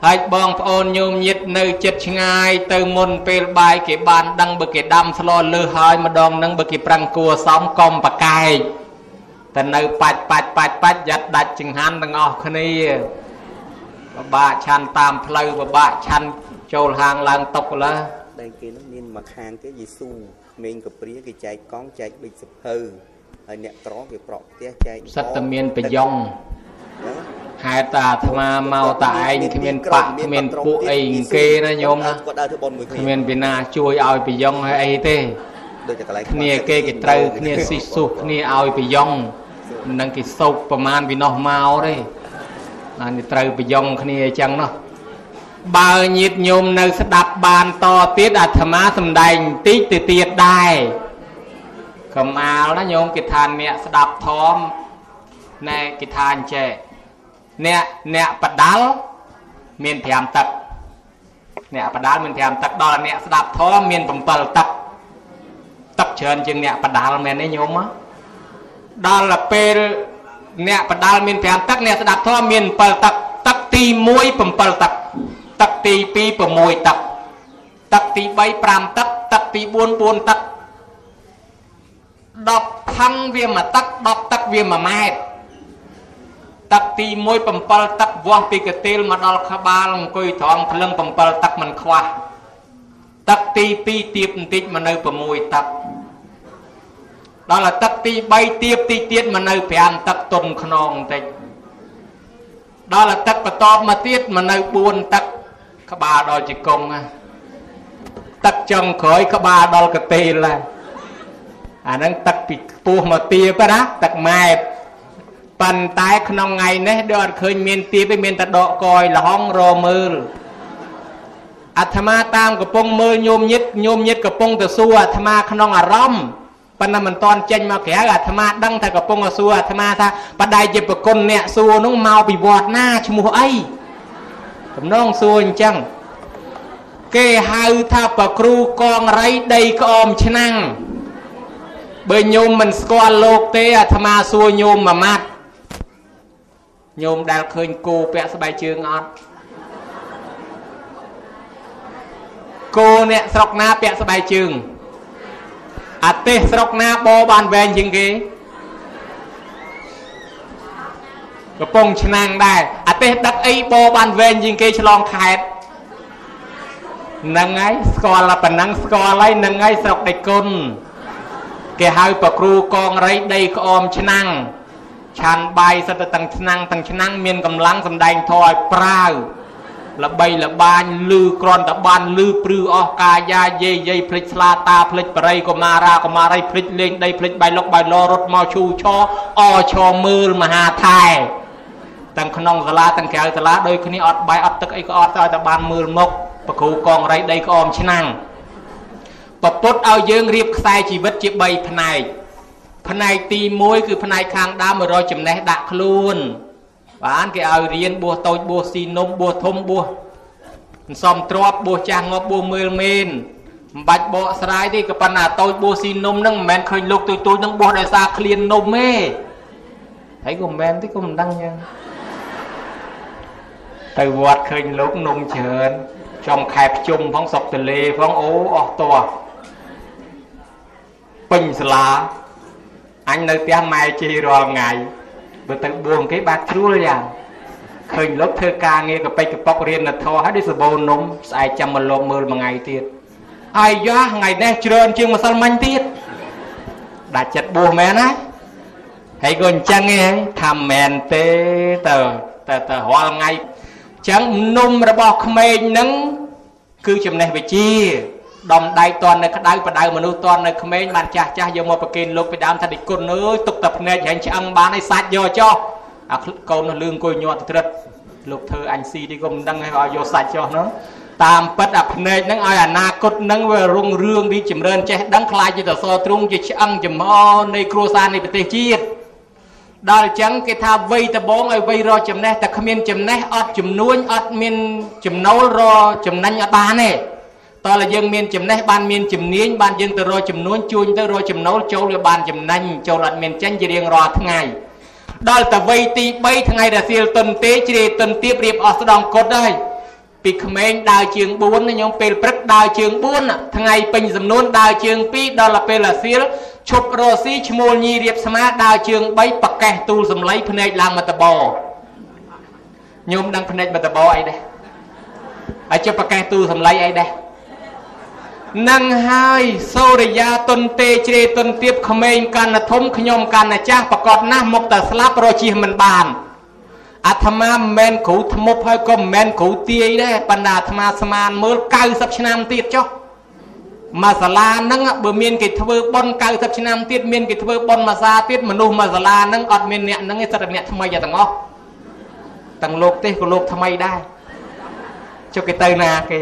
ហើយបងប្អូនញោមញាតនៅចិត្តឆ្ងាយទៅមុនពេលបាយគេបានដឹងបើគេដាំស្លលើសហើយម្ដងនឹងបើគេប្រឹងគួសំកុំប្រកែកតែនៅបាច់បាច់បាច់បាច់យ៉ាត់ដាច់ចង្ហាន់ទាំងអស់គ្នាបបាក់ឆាន់តាមផ្លូវបបាក់ឆាន់ចូលហាងឡើងតុកឡើដែលគេនឹងមានមួយខាងគេយេស៊ូក្មេងកព្រាគេចែកកង់ចែកប៊ិចសភៅហើយអ្នកក្រគេប្រក់ផ្ទះចែកសិតតែមានប្រយ៉ង ហេតុតាអាត្មាមកតែឯងគ្មានបាក់គ្មានពួកអីគេណាញោមណាគាត់ដើរធ្វើបុណ្យមួយគ្នាគ្មានពីណាជួយឲ្យប្រយ៉ងឲ្យអីទេដូចតែកន្លែងគ្នាគេគេត្រូវគ្នាស៊ីសុះគ្នាឲ្យប្រយ៉ងមិនដឹងគេសោកប្រមាណពីនោះមកទេណានេះត្រូវប្រយ៉ងគ្នាអញ្ចឹងនោះបើញាតញោមនៅស្ដាប់បានតទៀតអាត្មាសំដែងតិចទៅទៀតដែរកំអាលណាញោមគេថាអ្នកស្ដាប់ធមណែគេថាអញ្ចេះ អ្នកអ្នកបដាល់មាន5ទឹកអ្នកបដាល់មាន5ទឹកដល់អ្នកស្ដាប់ធម៌មាន7ទឹកទឹកច្រើនជាងអ្នកបដាល់មែនទេញោមដល់ពេលអ្នកបដាល់មាន5ទឹកអ្នកស្ដាប់ធម៌មាន7ទឹកទឹកទី1 7ទឹកទឹកទី2 6ទឹកទឹកទី3 5ទឹកទឹកទី4 4ទឹក10ផឹងវា1ទឹក10ទឹកវា1ម៉ែត្រ ទឹកទី1 7ទឹកវាស់ពីកទេលមកដល់ក្បាលអង្គុយត្រង់ភ្លឹង7ទឹកមិនខ្វះទឹកទី2ទៀបបន្តិចមកនៅ6ទឹកដល់ទឹកទី3ទៀបទីទៀតមកនៅ5ទឹកទុនខ្នងបន្តិចដល់ទឹកបន្ទាប់មកទៀតមកនៅ4ទឹកក្បាលដល់ជង្គង់ទឹកចុងក្រោយក្បាលដល់កទេលអាហ្នឹងទឹកពីខ្ពស់មកទៀបណាទឹកម៉ែត្រ ប៉ុន្តែក្នុងថ្ងៃនេះដូចអត់ឃើញមានទៀបទេមានតែដកកយលហងរមើលអាត្មាតាមកំពុងមើលញោមញិតញោមញិតកំពុងទៅសួរអាត្មាក្នុងអារម្មណ៍ប៉ុន្តែមិនតន់ចេញមកក្រៅអាត្មាដឹងថាកំពុងសួរអាត្មាថាបដិជាប្រគុណអ្នកសួរនោះមកពីវត្តណាឈ្មោះអីតំណងសួរអញ្ចឹងគេហៅថាប្រគ្រូកងរៃដីក្អមឆ្នាំងបើញោមមិនស្គាល់លោកទេអាត្មាសួរញោមមួយម៉ាត់ ញោមដែលឃើញគោពាក់ស្បែកជើងអត់គោអ្នកស្រុកណាពាក់ស្បែកជើងអាទេសស្រុកណាបបានវែងជាងគេកំពង់ឆ្នាំងដែរអាទេសដឹកអីបបានវែងជាងគេឆ្លងខេត្តហ្នឹងហើយស្គាល់តែប៉ុណ្ណឹងស្គាល់ហើយហ្នឹងហើយស្រុកដេគុណគេហៅប្រគ្រូកងរៃដីក្អមឆ្នាំង ឆានបាយសិតទៅទាំងឆ្នាំងទាំងឆ្នាំងមានកម្លាំងសម្ដែងធម៌ឲ្យប្រាវល្បីល្បាញលឺក្រនតបានលឺព្រឺអស់កាយាយាយយាយភ្លេចស្លាតាភ្លេចបរិយកុមារាកុមារីភ្លេចលេងដីភ្លេចបៃលុកបៃលរត់មកឈូឆអឈមើលមហាថែទាំងក្នុងសាលាទាំងក្រៅសាលាដូចគ្នាអត់បាយអត់ទឹកអីក៏អត់តែបានមើលមុខប្រគ្រូកងរៃដីក្អមឆ្នាំងពពុតឲ្យយើងរៀបខ្សែជីវិតជា3ផ្នែក ផ្នែកទី1គឺផ្នែកខាងដើមមករកចំណេះដាក់ខ្លួនបានគេឲ្យរៀនបួសតូចបួសស៊ីនំបួសធំបួសសំទ្របបួសចាស់ងប់បួសមើលមេនមិនបាច់បកស្រាយទេក៏ប៉ុន្តែតូចបួសស៊ីនំហ្នឹងមិនមែនឃើញលោកទូចទូចហ្នឹងបួសដោយសារឃ្លាននំទេហើយក៏មិនមែនទេក៏មិនដឹងយ៉ាងទៅវត្តឃើញលោកនំច្រើនចំខែភ្ជុំផងសុកតលេផងអូអស់តោះពេញសាលា អញនៅផ្ទះម៉ែជិះរាល់ថ្ងៃបើទៅបួងគេបាទជ្រួលយ៉ាងឃឃើញលោកធ្វើការងារកប៉ិចកប៉ុករៀននធហើយដូចសបោនំស្អែកចាំមកលោកមើលមួយថ្ងៃទៀតអាយ៉ាថ្ងៃនេះច្រើនជាងម្សិលមិញទៀតដាច់ចិត្តបួសមែនណាហើយក៏អញ្ចឹងឯងថាមែនទេតើតើតើរាល់ថ្ងៃអញ្ចឹងនំរបស់ក្មេងហ្នឹងគឺចំណេះវិជ្ជា ដំដៃតន់នៅក្តៅបដៅមនុស្សតន់នៅក្មេងបានចាស់ចាស់យកមកប្រគេនលោកពីដើមថាតិគុណអើយទុកតែភ្នែករែងឆ្អឹងបានឲ្យសាច់យកចោះអាកូននោះលឿងអង្គុយញាត់ត្រិតលោកធ្វើអញស៊ីទីក៏មិនដឹងឲ្យយកសាច់ចោះនោះតាមពិតអាភ្នែកហ្នឹងឲ្យអនាគតហ្នឹងវារុងរឿងរីចម្រើនចេះដឹងខ្លាចជាតសទ្រុងជាឆ្អឹងចំហនៃគ្រួសារនៃប្រទេសជាតិដល់អញ្ចឹងគេថាវ័យដបងឲ្យវ័យរកចំណេះតែគ្មានចំណេះអត់ចំនួនអត់មានចំណូលរចំណេញអត់បានទេ តើយើងមានចំណេះបានមានជំនាញបានយើងទៅរកចំនួនជួញទៅរកចំណូលចូលវាបានចំណេញចូលអត់មានចេញជារៀងរាល់ថ្ងៃដល់តែវ័យទី3ថ្ងៃរសៀលតុនទេជ្រេតុនទៀបរៀបអស់ស្ដងកុដហើយពីក្មេងដើរជើង4ណាខ្ញុំពេលព្រឹកដើរជើង4ថ្ងៃពេញសំនួនដើរជើង2ដល់ពេលរសៀលឈប់រស៊ីឈ្មោលញីរៀបស្មាដើរជើង3ប្រកេះទូលសំឡីភ្នែកឡើងមកតបញោមដឹងភ្នែកមកតបអីដែរហើយជិះប្រកេះទូលសំឡីអីដែរ នឹងហើយសូរិយាតុនទេជ្រេតុនទៀបក្មេងកាន់ធំខ្ញុំកាន់ចាស់ប្រកបណាស់មកតែស្លាប់រជិះមិនបានអាត្មាមិនមែនគ្រូធ្មប់ហើយក៏មិនមែនគ្រូទាយដែរប៉ុន្តែអាត្មាស្មានមើល90ឆ្នាំទៀតចុះមួយសាលាហ្នឹងបើមានគេធ្វើប៉ុន90ឆ្នាំទៀតមានគេធ្វើប៉ុនមួយសាទៀតមនុស្សមួយសាលាហ្នឹងអត់មានអ្នកហ្នឹងទេសិតតែអ្នកថ្មីទាំងអស់ទាំងលោកទេសក៏លោកថ្មីដែរចុះគេទៅណាគេ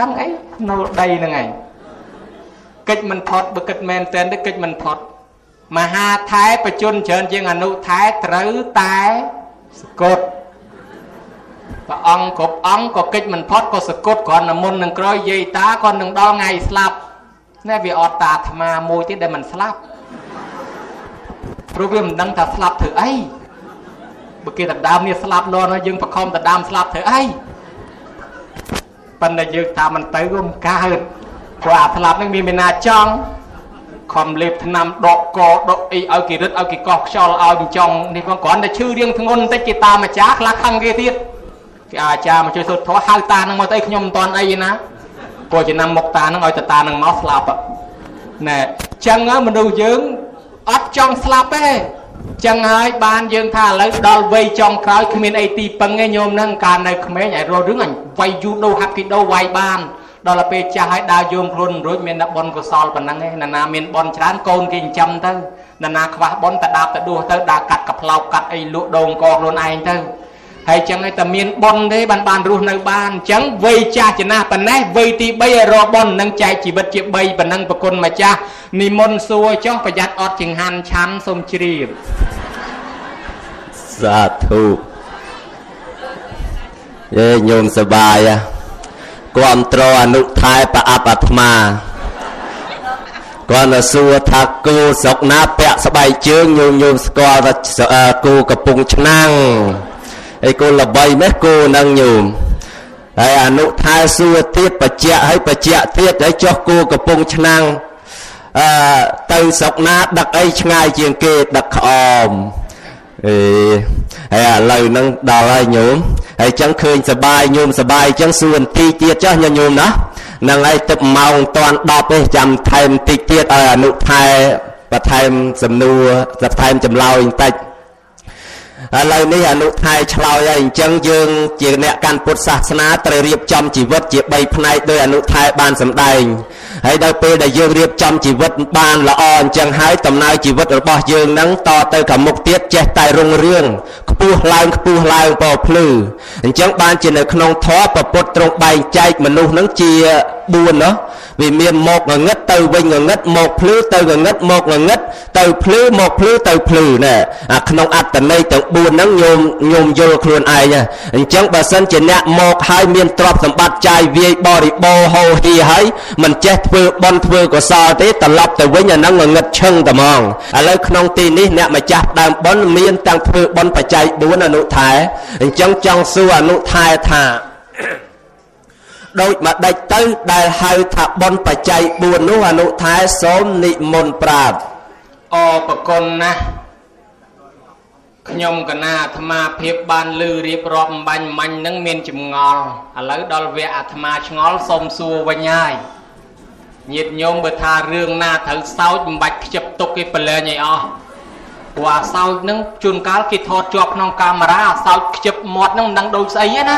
ដឹងអីនៅដីហ្នឹងឯងកិច្ចមិនផុតបើគិតមែនតើកិច្ចមិនផុតមហាថែបជនច្រើនជាងអនុថែត្រូវតែសកត់ព្រះអង្គគ្រប់អង្គក៏កិច្ចមិនផុតក៏សកត់គ្រាន់តែមុននឹងក្រោយយាយតាក៏នឹងដល់ថ្ងៃស្លាប់ណែវាអត់តាអាត្មាមួយទៀតដែលមិនស្លាប់ព្រោះវាមិនដឹងថាស្លាប់ធ្វើអីបើគេដណ្ដើមនេះស្លាប់លន់ហើយយើងបខំដណ្ដើមស្លាប់ធ្វើអី ប៉ុន្តែយើងតាមមិនទៅក៏មិនកើតព្រោះអាស្លាប់នឹងមានមេណាចង់ខំលេបថ្នាំដកកដកអីឲ្យគេរឹតឲ្យគេកោះខ្យល់ឲ្យមិនចង់នេះផងគ្រាន់តែឈឺរៀងធ្ងន់បន្តិចគេតាមអាចារ្យខ្លះខឹងគេទៀតគេអាចារ្យមកជួយសូត្រធម៌ហៅតានឹងមកទៅខ្ញុំមិនតាន់អីណាព្រោះចំណាំមុខតានឹងឲ្យតាតានឹងមកស្លាប់ណែចឹងមនុស្សយើងអត់ចង់ស្លាប់ទេ ចឹងហើយបានយើងថាឥឡូវដល់វ័យចុងក្រោយគ្មានអីទីពឹងទេញោមហ្នឹងកាលនៅក្មេងឲ្យរត់រឿងអញវាយយូដូហាប់គីដូវាយបានដល់ទៅពេលចាស់ហើយដើរយងខ្លួនរួចមានតែបនកុសលប៉ុណ្ណឹងឯងណានាមានបនច្រើនកូនគេចិញ្ចឹមទៅណានាខ្វះបនតែដាបទៅដួសទៅដើរកាត់កផ្លោកកាត់អីលក់ដូងកខ្លួនឯងទៅ ហើយចឹងឲ្យតែមានបនទេបានបានរស់នៅបានអញ្ចឹងវ័យចាស់ចំណាស់ប៉ុណ្ណេះវ័យទី3ឲ្យរកបននឹងចែកជីវិតជា3ប៉ុណ្ណឹងប្រគុណម្ចាស់និមន្តសួរចុះប្រយ័ត្នអត់ចង្ហាន់ឆាន់សូមជ្រាបសាធុយេញោមសបាយគ្រប់ត្រអនុថែប្រអបអាត្មាគាត់ទៅសួរថាគូស្រុកណាពាក់ស្បែកជើងញោមញោមស្គាល់ថាគូកំពុងឆ្នាំង ហើយគូល្បីម៉េះគូនឹងញោមហើយអនុថែសួរទៀតបច្ចៈហើយបច្ចៈទៀតហើយចុះគូកំពុងឆ្នាំងអឺទៅស្រុកណាដឹកអីឆ្ងាយជាងគេដឹកក្អមអេហើយឥឡូវហ្នឹងដល់ហើយញោមហើយចឹងឃើញសបាយញោមសបាយចឹងសួរបន្តិចទៀតចាស់ញញោមណាហ្នឹងហើយទឹកម៉ោងតាន់10ទេចាំថែមបន្តិចទៀតឲ្យអនុថែបន្ថែមសំណួរបន្ថែមចម្លើយបន្តិច ឥឡូវនេះអនុថែឆ្លើយហើយអញ្ចឹងយើងជាអ្នកកាន់ពុទ្ធសាសនាត្រូវរៀបចំជីវិតជា3ផ្នែកដោយអនុថែបានសម្ដែងហើយដល់ពេលដែលយើងរៀបចំជីវិតបានល្អអញ្ចឹងហើយដំណើរជីវិតរបស់យើងនឹងតទៅខាងមុខទៀតចេះតែរុងរឿងខ្ពស់ឡើងខ្ពស់ឡើងពោភ្លឺអញ្ចឹងបានជានៅក្នុងធម៌ប្រពុតត្រង់បែងចែកមនុស្សនឹងជា4ណោះ វាមានមកងងឹតទៅវិញងងឹតមកភ្លឺទៅងងឹតមកងងឹតទៅភ្លឺមកភ្លឺទៅភ្លឺណែអាក្នុងអត្តន័យទាំង4ហ្នឹងញោមញោមយល់ខ្លួនឯងអញ្ចឹងបើសិនជាអ្នកមកហើយមានទ្រព្យសម្បត្តិចាយវាយបរិបោហោហីហើយមិនចេះធ្វើបន់ធ្វើកុសលទេត្រឡប់ទៅវិញអាហ្នឹងងងឹតឈឹងតែហ្មងឥឡូវក្នុងទីនេះអ្នកម្ចាស់ដើមបន់មានទាំងធ្វើបន់បច្ច័យ4អនុថែអញ្ចឹងចង់សួរអនុថែថា ដូចម្ដេចទៅដែលហៅថាបុណ្យបច្ច័យ4នោះអនុថែសូមនិមន្តប្រាប់អរប្រគុណណាស់ខ្ញុំកណាអាត្មាភាពបានលឺរៀបរាប់អំបញ្ញមាញ់នឹងមានចម្ងល់ឥឡូវដល់វគ្គអាត្មាឆ្ងល់សូមសួរវិញហើយញាតិញោមបើថារឿងណាត្រូវសោចមិនបាច់ខ្ជិបទុកគេប្រឡែងឲ្យអស់ព្រោះអាសោចនឹងជួនកាលគេថតជាប់ក្នុងកាមេរ៉ាអាសោចខ្ជិបមាត់នឹងមិនដឹងដូចស្អីទេណា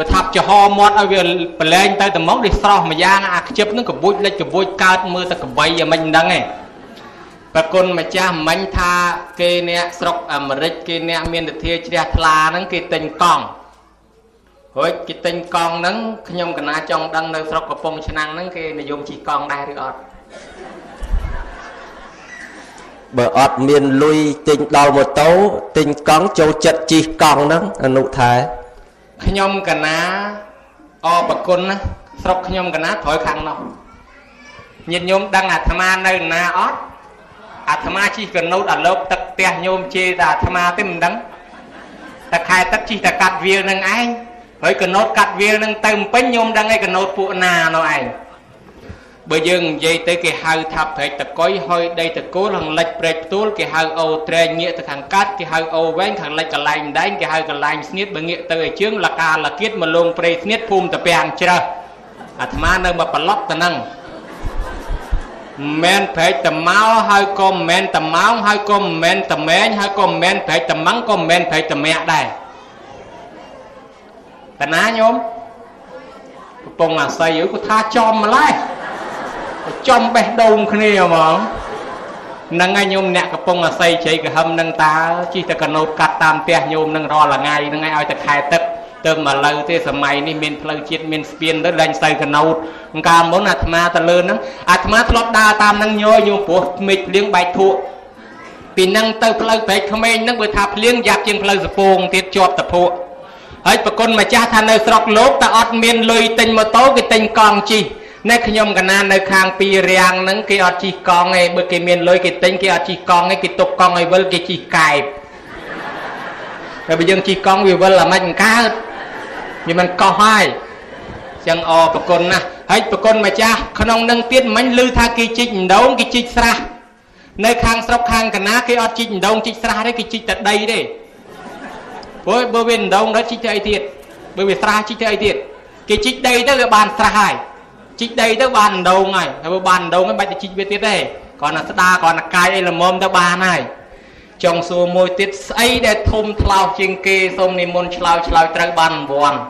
បើថាប់ចំហមាត់ឲ្យវាប្រឡែងទៅតែមកនេះស្រស់មួយយ៉ាងអាខ្ជិបនឹងកបួចលិចកបួចកើតមើលតែកបីយ៉ាងមិនដឹងទេប្រគុណម្ចាស់មិញថាគេអ្នកស្រុកអាមេរិកគេអ្នកមានទធាជ្រះថ្លាហ្នឹងគេទិញកង់រួចគេទិញកង់ហ្នឹងខ្ញុំកណាចង់ដឹងនៅស្រុកកំពង់ឆ្នាំងហ្នឹងគេនិយមជិះកង់ដែរឬអត់បើអត់មានលុយទិញដល់ម៉ូតូទិញកង់ចូលចិត្តជិះកង់ហ្នឹងអនុថា ខ្ញុំកណាអបគុណណាស្រុកខ្ញុំកណាត្រូវខាងនោះញាតិញោមដឹងអាត្មានៅណាអត់អាត្មាជិះកណូតអាលោកទឹកផ្ទះញោមជេរតែអាត្មាទេមិនដឹងតែខែទឹកជិះតែកាត់វាលនឹងឯងហើយកណូតកាត់វាលនឹងទៅពេញញោមដឹងឯកណូតពួកណានោះឯង បើយើងនិយាយទៅគេហៅថាព្រែកតកុយហុយដីតកូលខាងលិចព្រែកផ្ទួលគេហៅអូត្រែងងាកទៅខាងកាត់គេហៅអូវែងខាងលិចកន្លែងដែងគេហៅកន្លែងស្នៀតបើងាកទៅឲ្យជើងលកាលគៀតមកលងព្រៃស្នៀតភូមិតពាំងជ្រះអាត្មានៅមកប្រឡប់ទៅហ្នឹងមែនព្រែកតម៉ោហើយក៏មិនមែនតម៉ោងហើយក៏មិនមែនតមែងហើយក៏មិនមែនព្រែកតម៉ងក៏មិនមែនព្រែកតមាក់ដែរតាណាញោមកំពុងអាស័យអើគាត់ថាចំម្លេះ ចំបេះដូងគ្នាហ្មងហ្នឹងហើយញោមអ្នកកំពុងអាស័យជ័យកហឹមនឹងតើជិះតែកណូតកាត់តាមផ្ទះញោមនឹងរាល់ថ្ងៃហ្នឹងហើយឲ្យតែខែទឹកទៅមកលើទេសម័យនេះមានផ្លូវជាតិមានស្ពានទៅលែងស្ូវកណូតកាលមុនអាត្មាទៅលើហ្នឹងអាត្មាធ្លាប់ដើរតាមហ្នឹងញយញោមព្រោះមេឃភ្លៀងបែកធក់ពីហ្នឹងទៅផ្លូវព្រែកក្មេងហ្នឹងបើថាភ្លៀងយ៉ាប់ជាងផ្លូវសពងទៀតជាប់តភក់ហើយប្រគុណម្ចាស់ថានៅស្រុកលោកតែអត់មានលុយទិញម៉ូតូគេទិញកង់ជិះ ណែខ្ញុំកណានៅខាងពីរាំងហ្នឹងគេអត់ជិះកង់ទេបើគេមានលុយគេទិញគេអត់ជិះកង់ទេគេទុកកង់ឲ្យវិលគេជិះកែបតែបើយើងជិះកង់វាវិលអាមិនកើតវាមិនកោះហើយចឹងអប្រគុណណាស់ហើយប្រគុណម្ចាស់ក្នុងនឹងទៀតមិញឮថាគេជីកដងគេជីកស្រះនៅខាងស្រុកខាងកណាគេអត់ជីកដងជីកស្រះទេគេជីកតែដីទេព្រោះបើវាដងដល់ជីកទៅអីទៀតបើវាស្រះជីកទៅអីទៀតគេជីកដីទៅវាបានស្រះហើយ ជីកដីទៅបានដងហើយហើយបើបានដងហើយបាច់ទៅជីកវាទៀតទេគ្រាន់តែស្ដារគ្រាន់តែកាយអីល្មមទៅបានហើយចង់សួរមួយទៀតស្អីដែលធំថ្លោសជាងគេសូមនិមន្តឆ្លើយឆ្លើយត្រូវបានរង្វាន់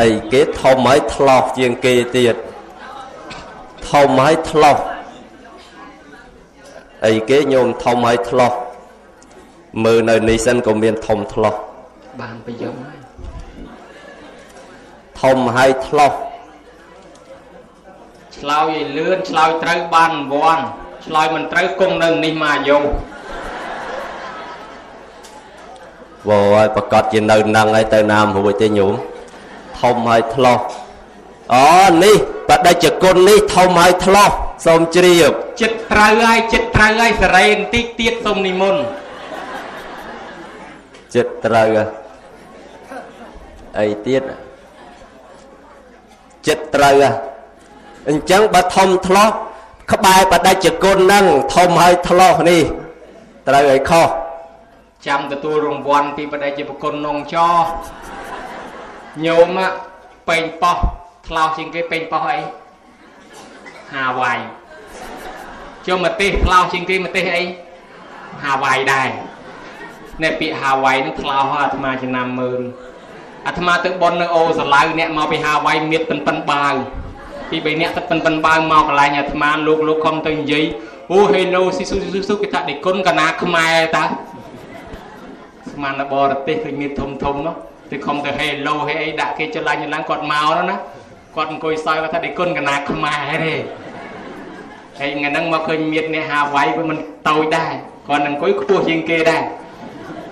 អីគេធំហើយថ្លោសជាងគេទៀតធំហើយថ្លោសអីគេញោមធំហើយថ្លោសមើលនៅនេះសិនក៏មានធំថ្លោសបានប្រយោជន៍ហើយ ធំហើយថ្លោសឆ្លើយឲ្យលឿនឆ្លើយត្រូវបានរង្វាន់ឆ្លើយមិនត្រូវគង់នៅនេះមកយោវ៉ហើយប្រកាសជានៅនឹងហើយទៅណាមរួចទេញោមធំហើយថ្លោះអូនេះបដិជគុណនេះធំហើយថ្លោះសូមជ្រាបចិត្តត្រូវហើយចិត្តត្រូវហើយសេរីបន្តិចទៀតសូមនិមន្តចិត្តត្រូវអីទៀត ចិត្តត្រូវអញ្ចឹងបើធំថ្លោះក្បែរបដិជគុណហ្នឹងធំហើយថ្លោះនេះត្រូវឲ្យខុសចាំទទួលរង្វាន់ពីបដិជគុណនងចោញោមពេញប៉ោះថ្លោះជាងគេពេញប៉ោះអីហាវ៉ៃជុំប្រទេសថ្លោះជាងគេប្រទេសអីហាវ៉ៃដែរនេះពាក្យហាវ៉ៃនឹងថ្លោះអាត្មាចំណាំមើល អាត្មាទៅប៉ុននៅអូសាឡៅអ្នកមកពីហាវ៉ៃមៀតប៉ិនប៉ិនបាវពីបីអ្នកទឹកប៉ិនប៉ិនបើមកកន្លែងអាត្មាលោកលោកខំទៅនិយាយអូហេឡូស៊ីស៊ូស៊ូស៊ូគេថាដេគុណកណាខ្មែរតាស្មានបរទេសឃើញមានធំធំនោះទៅខំទៅហេឡូហេអីដាក់គេចលាញ់ឡើងគាត់មកនោះណាគាត់អង្គុយសើគាត់ថាដេគុណកណាខ្មែរទេហើយថ្ងៃហ្នឹងមកឃើញមានអ្នកហាវ៉ៃវាមិនតូចដែរគាត់អង្គុយខ្ពស់ជាងគេដែរ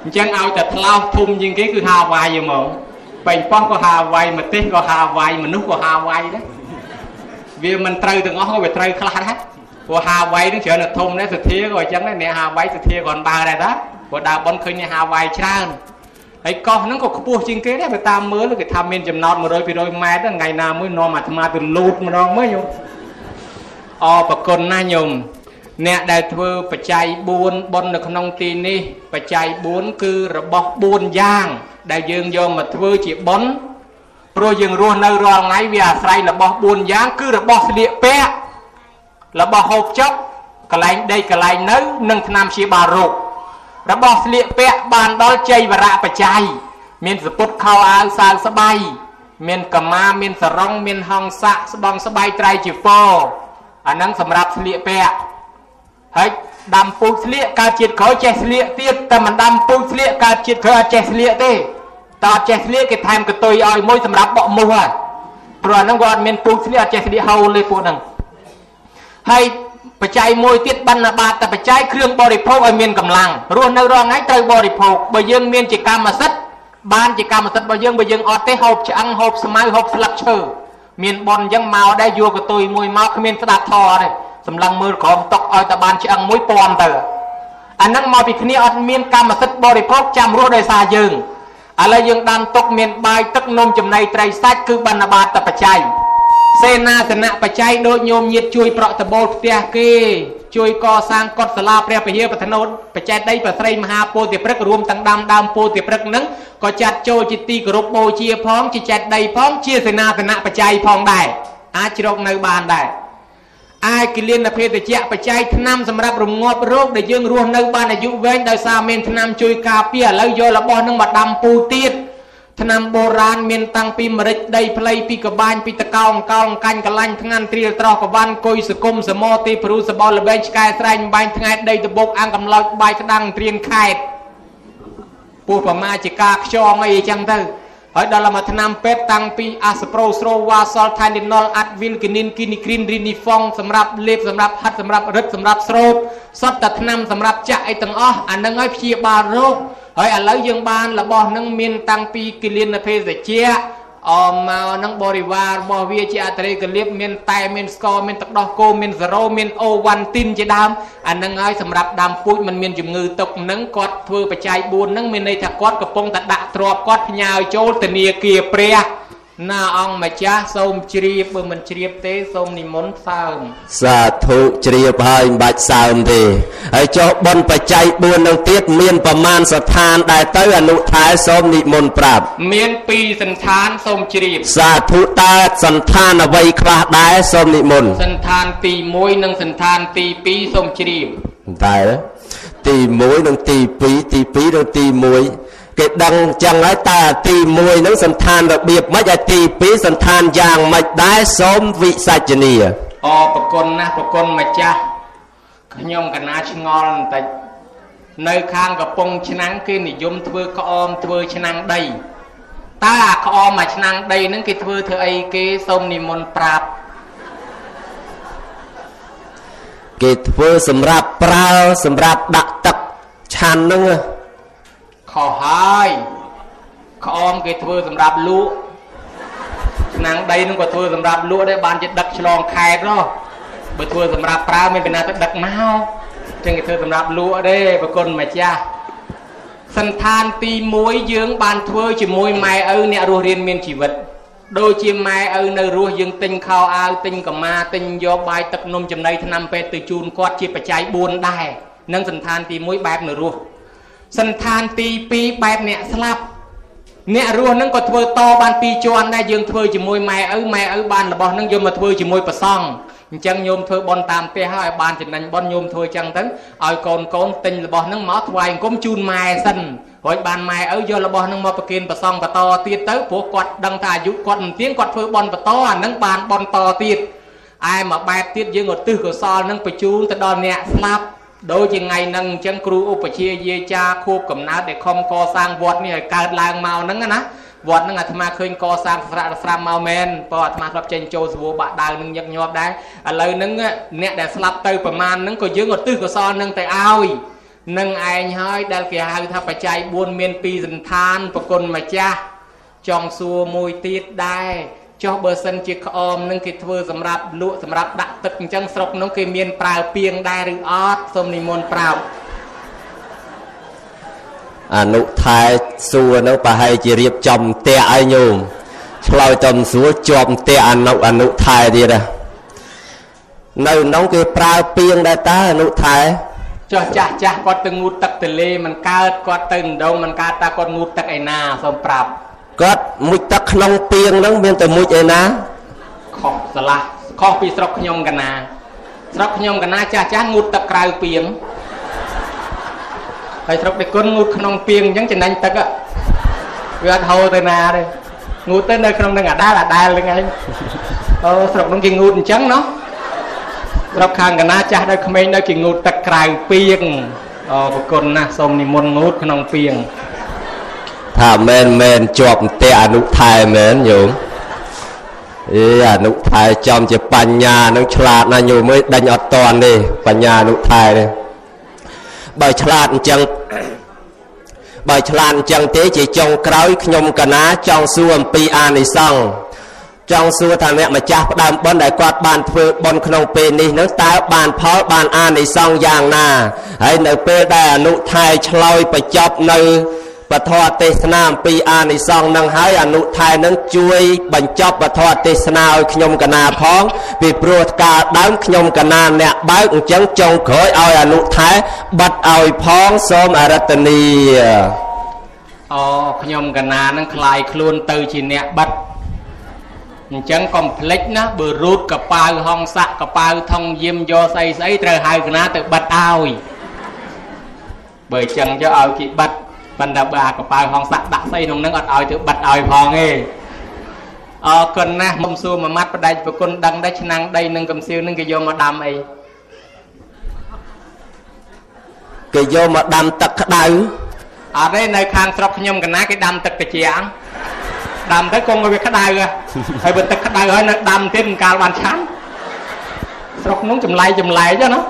អញ្ចឹងឲ្យតែថ្លោសធំជាងគេគឺហាវ៉ៃហ្មង បែងប៉ោះក៏ហាវ៉ៃម្ទេសក៏ហាវ៉ៃមនុស្សក៏ហាវ៉ៃដែរវាមិនត្រូវទាំងអស់ក៏វាត្រូវខ្លះដែរព្រោះហាវ៉ៃនឹងច្រើនតែធំដែរសធាក៏អញ្ចឹងដែរអ្នកហាវ៉ៃសធាគាត់ដើរដែរតាព្រោះដើរបនឃើញអ្នកហាវ៉ៃច្រើនហើយកោះហ្នឹងក៏ខ្ពស់ជាងគេដែរបើតាមមើលគេថាមានចំណោទ100 200ម៉ែត្រថ្ងៃណាមួយនាំអាត្មាទៅលូតម្ដងមើលញោមអរប្រគុណណាស់ញោមអ្នកដែលធ្វើបច្ច័យ4បុណ្យនៅក្នុងទីនេះបច្ច័យ4គឺរបស់4យ៉ាង ដែលយើងយកមកធ្វើជាបុណ្យព្រោះយើងរស់នៅរាល់ថ្ងៃវាអាស្រ័យរបស់4យ៉ាងគឺរបស់ស្លៀកពាក់របស់ហូបចុកកន្លែងដេកកន្លែងនៅនិងថ្នាំព្យាបាលរោគរបស់ស្លៀកពាក់បានដល់ជ័យវរៈបច្ច័យមានសពុតខោអាវសាវស្បៃមានកម្មាមានសរងមានហង្ស័កស្បងស្បៃត្រៃជីហ្វោអាហ្នឹងសម្រាប់ស្លៀកពាក់ហើយដាំពូជស្លៀកកើតជាតិក្រោយចេះស្លៀកទៀតតែមិនដាំពូជស្លៀកកើតជាតិក្រោយអត់ចេះស្លៀកទេ តើអត់ចេះស្លៀកគេថែមកតុយឲ្យមួយសម្រាប់បក់មូសហើយព្រោះអាហ្នឹងគាត់អត់មានពូជស្លៀកអត់ចេះស្លៀកហូលទេពួកហ្នឹងហើយបច្ច័យមួយទៀតបណ្ណបាតតែបច្ច័យគ្រឿងបរិភោគឲ្យមានកម្លាំងរស់នៅរាល់ថ្ងៃត្រូវបរិភោគបើយើងមានជាកម្មសិទ្ធិបានជាកម្មសិទ្ធិរបស់យើងបើយើងអត់ទេហូបឆ្អឹងហូបស្មៅហូបស្លឹកឈើមានប៉ុនអញ្ចឹងមកដែរយកកតុយមួយមកគ្មានស្ដាប់ធរទេសម្លឹងមើលក្រោមតុកឲ្យតែបានឆ្អឹងមួយពាន់ទៅអាហ្នឹងមកពីគ្នាអត់មានកម្មសិទ្ធិបរិភោគចាំរស់ដោយសារយើង ឥឡូវយើងដាំទុកមានបាយទឹកនំចំណីត្រីសាច់គឺបណ្ឌបាតបច្ច័យសេនាសនៈបច្ច័យដូចញោមញាតជួយប្រក់តបូលផ្ទះគេជួយកសាងកុដិសាលាព្រះពហិបធនោតបច្ច័យដីប្រស្រីមហាពោធិព្រឹករួមទាំងដាំដើមពោធិព្រឹកនឹងក៏ចាត់ចូលជាទីគោរពបូជាផងជាចេតដីផងជាសេនាសនៈបច្ច័យផងដែរអាចជ្រកនៅបានដែរ អាចគិលានភេទជ្ជៈបច្ច័យឆ្នាំសម្រាប់រងាប់រោគដែលយើងរស់នៅបានអាយុវែងដោយសារមានឆ្នាំជួយការពារឥឡូវយករបស់នឹងមកដាំពូទៀតឆ្នាំបុរាណមានតាំងពីមរិចដីផ្លៃពីកបាញពីតកោងកោងកាញ់កលាញ់ថ្ងាន់ត្រៀលត្រោះកវ៉ាន់គុយសគុំសមោទីព្រុសបលលបែងឆ្កែស្រែងបាញ់ថ្ងៃដីតបុកអាំងកំឡោចបាយក្តាំងត្រៀនខេតពោះប្រមាជាការខ្យងអីចឹងទៅ ហើយដល់មកឆ្នាំពេទ្យតាំងពីអាសប្រូស្រូវ៉ាសលថៃនីណុលអាត់វីលគីនីនគីនីគ្រីនរីនីហ្វុងសម្រាប់លេបសម្រាប់ហាត់សម្រាប់រឹតសម្រាប់ស្រោបសតតែឆ្នាំសម្រាប់ចាក់អីទាំងអស់អានឹងឲ្យព្យាបាលរោគហើយឥឡូវយើងបានរបស់នឹងមានតាំងពីគិលានភេសជ្ជៈ អមមកនឹងបរិវាររបស់វាជាអត្រេកលៀបមានតែមានស្ករមានទឹកដោះគោមានសេរ៉ូមានអូវ៉ាន់ទីនជាដើមអានឹងហើយសម្រាប់ដើមពូជมันមានជំងឺទុកនឹងគាត់ធ្វើបច្ច័យ4នឹងមានន័យថាគាត់កំពុងតែដាក់ទ្របគាត់ផ្ញើចូលធនាគារព្រះ ណាអង្គម្ចាស់សូមជ្រាបបើមិនជ្រាបទេសូមនិមន្តសើមសាធុជ្រាបហើយមិនបាច់សើមទេហើយចុះបុណ្យបច្ច័យ4នឹងទៀតមានប្រមាណស្ថានដែលទៅអនុថែសូមនិមន្តប្រាប់មាន2សន្តានសូមជ្រាបសាធុតើសន្តានអ្វីខ្លះដែរសូមនិមន្តសន្តានទី1និងសន្តានទី2សូមជ្រាបតែទី1និងទី2ទី2និងទី1 គេដឹងចឹងហើយតើទី1ហ្នឹងសន្តានរបៀបម៉េចហើយទី2សន្តានយ៉ាងម៉េចដែរសូមវិសាចនីអប្រគុណណាស់ប្រគុណម្ចាស់ខ្ញុំកណាឆ្ងល់បន្តិចនៅខាងកំពង់ឆ្នាំងគេនិយមធ្វើក្អមធ្វើឆ្នាំងដីតើអាក្អមមួយឆ្នាំងដីហ្នឹងគេធ្វើធ្វើអីគេសូមនិមន្តប្រាប់គេធ្វើសម្រាប់ប្រើសម្រាប់ដាក់ទឹកឆាន់ហ្នឹង ខុសហើយក្អមគេធ្វើសម្រាប់លក់ឆ្នាំងដីនឹងក៏ធ្វើសម្រាប់លក់ដែរបានជាដឹកឆ្លងខេតនោះបើធ្វើសម្រាប់ប្រើមានពីណាទៅដឹកមកចឹងគេធ្វើសម្រាប់លក់ទេប្រគុណម្ចាស់សន្តានទី1យើងបានធ្វើជាមួយម៉ែឪអ្នករស់រៀនមានជីវិតដូចជាម៉ែឪនៅរស់យើងទិញខោអាវទិញកម្មាទិញយកបាយទឹកនំចំណីថ្នាំពេទ្យទៅជូនគាត់ជាបច្ច័យ4ដែរនឹងសន្តានទី1បែបនៅរស់ សន្តានទី2បែបអ្នកស្លាប់អ្នករស់នឹងក៏ធ្វើតបានពីរជាន់ដែរយើងធ្វើជាមួយម៉ែឪម៉ែឪបានរបស់នឹងយកមកធ្វើជាមួយប្រសង់អញ្ចឹងញោមធ្វើបន់តាមផ្ទះហើយបានចំណេញបន់ញោមធ្វើអញ្ចឹងទៅឲ្យកូនកូនទិញរបស់នឹងមកថ្វាយអង្គមជូនម៉ែសិនរួចបានម៉ែឪយករបស់នឹងមកប្រគិនប្រសង់បន្តទៀតទៅព្រោះគាត់ដឹងថាអាយុគាត់មិនទៀងគាត់ធ្វើបន់បន្តអានឹងបានបន់តទៀតឯមកបែបទៀតយើងឧទ្ទិសកុសលនឹងបញ្ជូនទៅដល់អ្នកស្លាប់ ដូចជាថ្ងៃហ្នឹងអញ្ចឹងគ្រូឧបជាយាចាខួបកំណើតដែលខំកសាងវត្តនេះឲ្យកើតឡើងមកហ្នឹងណាវត្តហ្នឹងអាត្មាឃើញកសាងស្រៈស្រាំមកមែនព្រោះអាត្មាធ្លាប់ចេញចូលសវោបាក់ដាវនឹងញឹកញាប់ដែរឥឡូវហ្នឹងអ្នកដែលស្លាប់ទៅប្រមាណហ្នឹងក៏យើងឧទ្ទិសកុសលនឹងទៅឲ្យនឹងឯងហើយដែលគេហៅថាបច្ច័យ4មាន2សន្តានប្រគុណម្ចាស់ចង់សួរមួយទៀតដែរ ចុះបើសិនជាក្អមនឹងគេធ្វើសម្រាប់លក់សម្រាប់ដាក់ទឹកអញ្ចឹងស្រុកនោះគេមានប្រើពីងដែរឬអត់សូមនិមន្តប្រាប់អនុថែសួរនោះប្រហែលជារៀបចំផ្ទះឲ្យញោមឆ្លើយតំសួរជាប់ផ្ទះអនុអនុថែទៀតនៅក្នុងគេប្រើពីងដែរតើអនុថែចុះចាស់ចាស់គាត់ទៅងូតទឹកទលេមិនកើតគាត់ទៅដងមិនកើតតាគាត់ងូតទឹកឯណាសូមប្រាប់ គាត់មុជទឹកក្នុងពីងហ្នឹងមានតែមុជឯណាខុសស្រឡះខុសពីស្រុកខ្ញុំកណាស្រុកខ្ញុំកណាចាស់ចាស់ងូតទឹកក្រៅពីងហើយស្រុកដេគុណងូតក្នុងពីងអញ្ចឹងចំណេញទឹកอะវាអត់ហូរទៅណាទេងូតទៅនៅក្នុងនឹងអាដាលអាដាលហ្នឹងឯងអូស្រុកនោះគេងូតអញ្ចឹងណោះស្រុកខាងកណាចាស់ដល់ក្មេងដល់គេងូតទឹកក្រៅពីងអូប្រគុណណាស់សូមនិមន្តងូតក្នុងពីង ថាមែនមែនជាប់ផ្ទះអនុថែមែនញោមអេអនុថែចំជាបញ្ញានឹងឆ្លាតណាស់ញោមអើយដេញអត់តន់ទេបញ្ញាអនុថែនេះបើឆ្លាតអញ្ចឹងបើឆ្លាតអញ្ចឹងទេជាចុងក្រោយខ្ញុំកណាចង់សួរអំពីអានិសង្សចង់សួរថាអ្នកម្ចាស់ផ្ដើមបុណ្យដែលគាត់បានធ្វើបុណ្យក្នុងពេលនេះនឹងតើបានផលបានអានិសង្សយ៉ាងណាហើយនៅពេលដែលអនុថែឆ្លើយបញ្ចប់នៅ ពធទេសនាអំពីអានិសង្សនឹងហើយអនុថែនឹងជួយបញ្ចប់ពធទេសនាឲ្យខ្ញុំកណាផងពីព្រោះកាលដើមខ្ញុំកណាអ្នកបើកអញ្ចឹងចុងក្រោយឲ្យអនុថែបិទឲ្យផងសូមអរតនី អូខ្ញុំកណានឹងคลายខ្លួនទៅជាអ្នកបាត់អញ្ចឹងកុំភ្លេចណាបើរូតកប៉ៅហងស័កកប៉ៅថងយាមយកស្អីស្អីត្រូវហៅកណាទៅបាត់ឲ្យបើអញ្ចឹងយកឲ្យគេបាត់ ប៉ុន្តែបើអាកប៉ៅហងស័កដាក់ស្អីក្នុងនឹងអត់ឲ្យទៅបាត់ឲ្យផងទេអរគុណណាស់មុំសួរមួយម៉ាត់បដិប្រគុណដឹងដែរឆ្នាំងដីនឹងកំសៀវនឹងគេយកមកដាំអីគេយកមកដាំទឹកក្តៅអត់ទេនៅខាងស្រុកខ្ញុំកណាគេដាំទឹកត្រជាក់ដាំទៅគង់ឲ្យវាក្តៅហ៎ហើយបើទឹកក្តៅហើយនៅដាំទៀតមិនកាលបានឆាន់ស្រុកនោះចម្លែកចម្លែកណា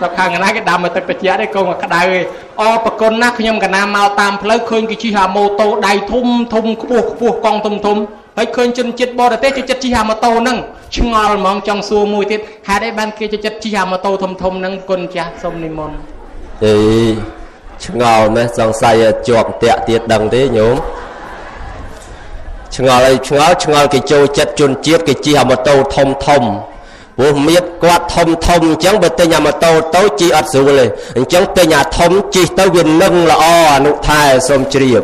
ស្រុកខាងកណាគេដាំឲ្យទឹកត្រជាក់ទេគង់ឲ្យក្តៅឯងអប្រគុណណាស់ខ្ញុំកណាមកតាមផ្លូវឃើញគេជិះអាម៉ូតូដៃធំធំខ្ពស់ខ្ពស់កង់ធំធំហើយឃើញជនជាតិបរទេសចូលចិត្តជិះអាម៉ូតូហ្នឹងឆ្ងល់ហ្មងចង់សួរមួយទៀតហេតុអីបានគេចូលចិត្តជិះអាម៉ូតូធំធំហ្នឹងគុណចាស់សូមនិមន្តអេឆ្ងល់ណាស់សង្ស័យជាប់តាក់ទៀតដឹងទេញោមឆ្ងល់អីឆ្ងល់ឆ្ងល់គេចូលចិត្តជនជាតិគេជិះអាម៉ូតូធំធំ ព្រោះមៀតគាត់ធំធំអញ្ចឹងបើទិញអាម៉ូតូតូចជិះអត់ស្រួលទេអញ្ចឹងទិញអាធំជិះទៅវានឹងល្អអនុថែសូមជ្រាប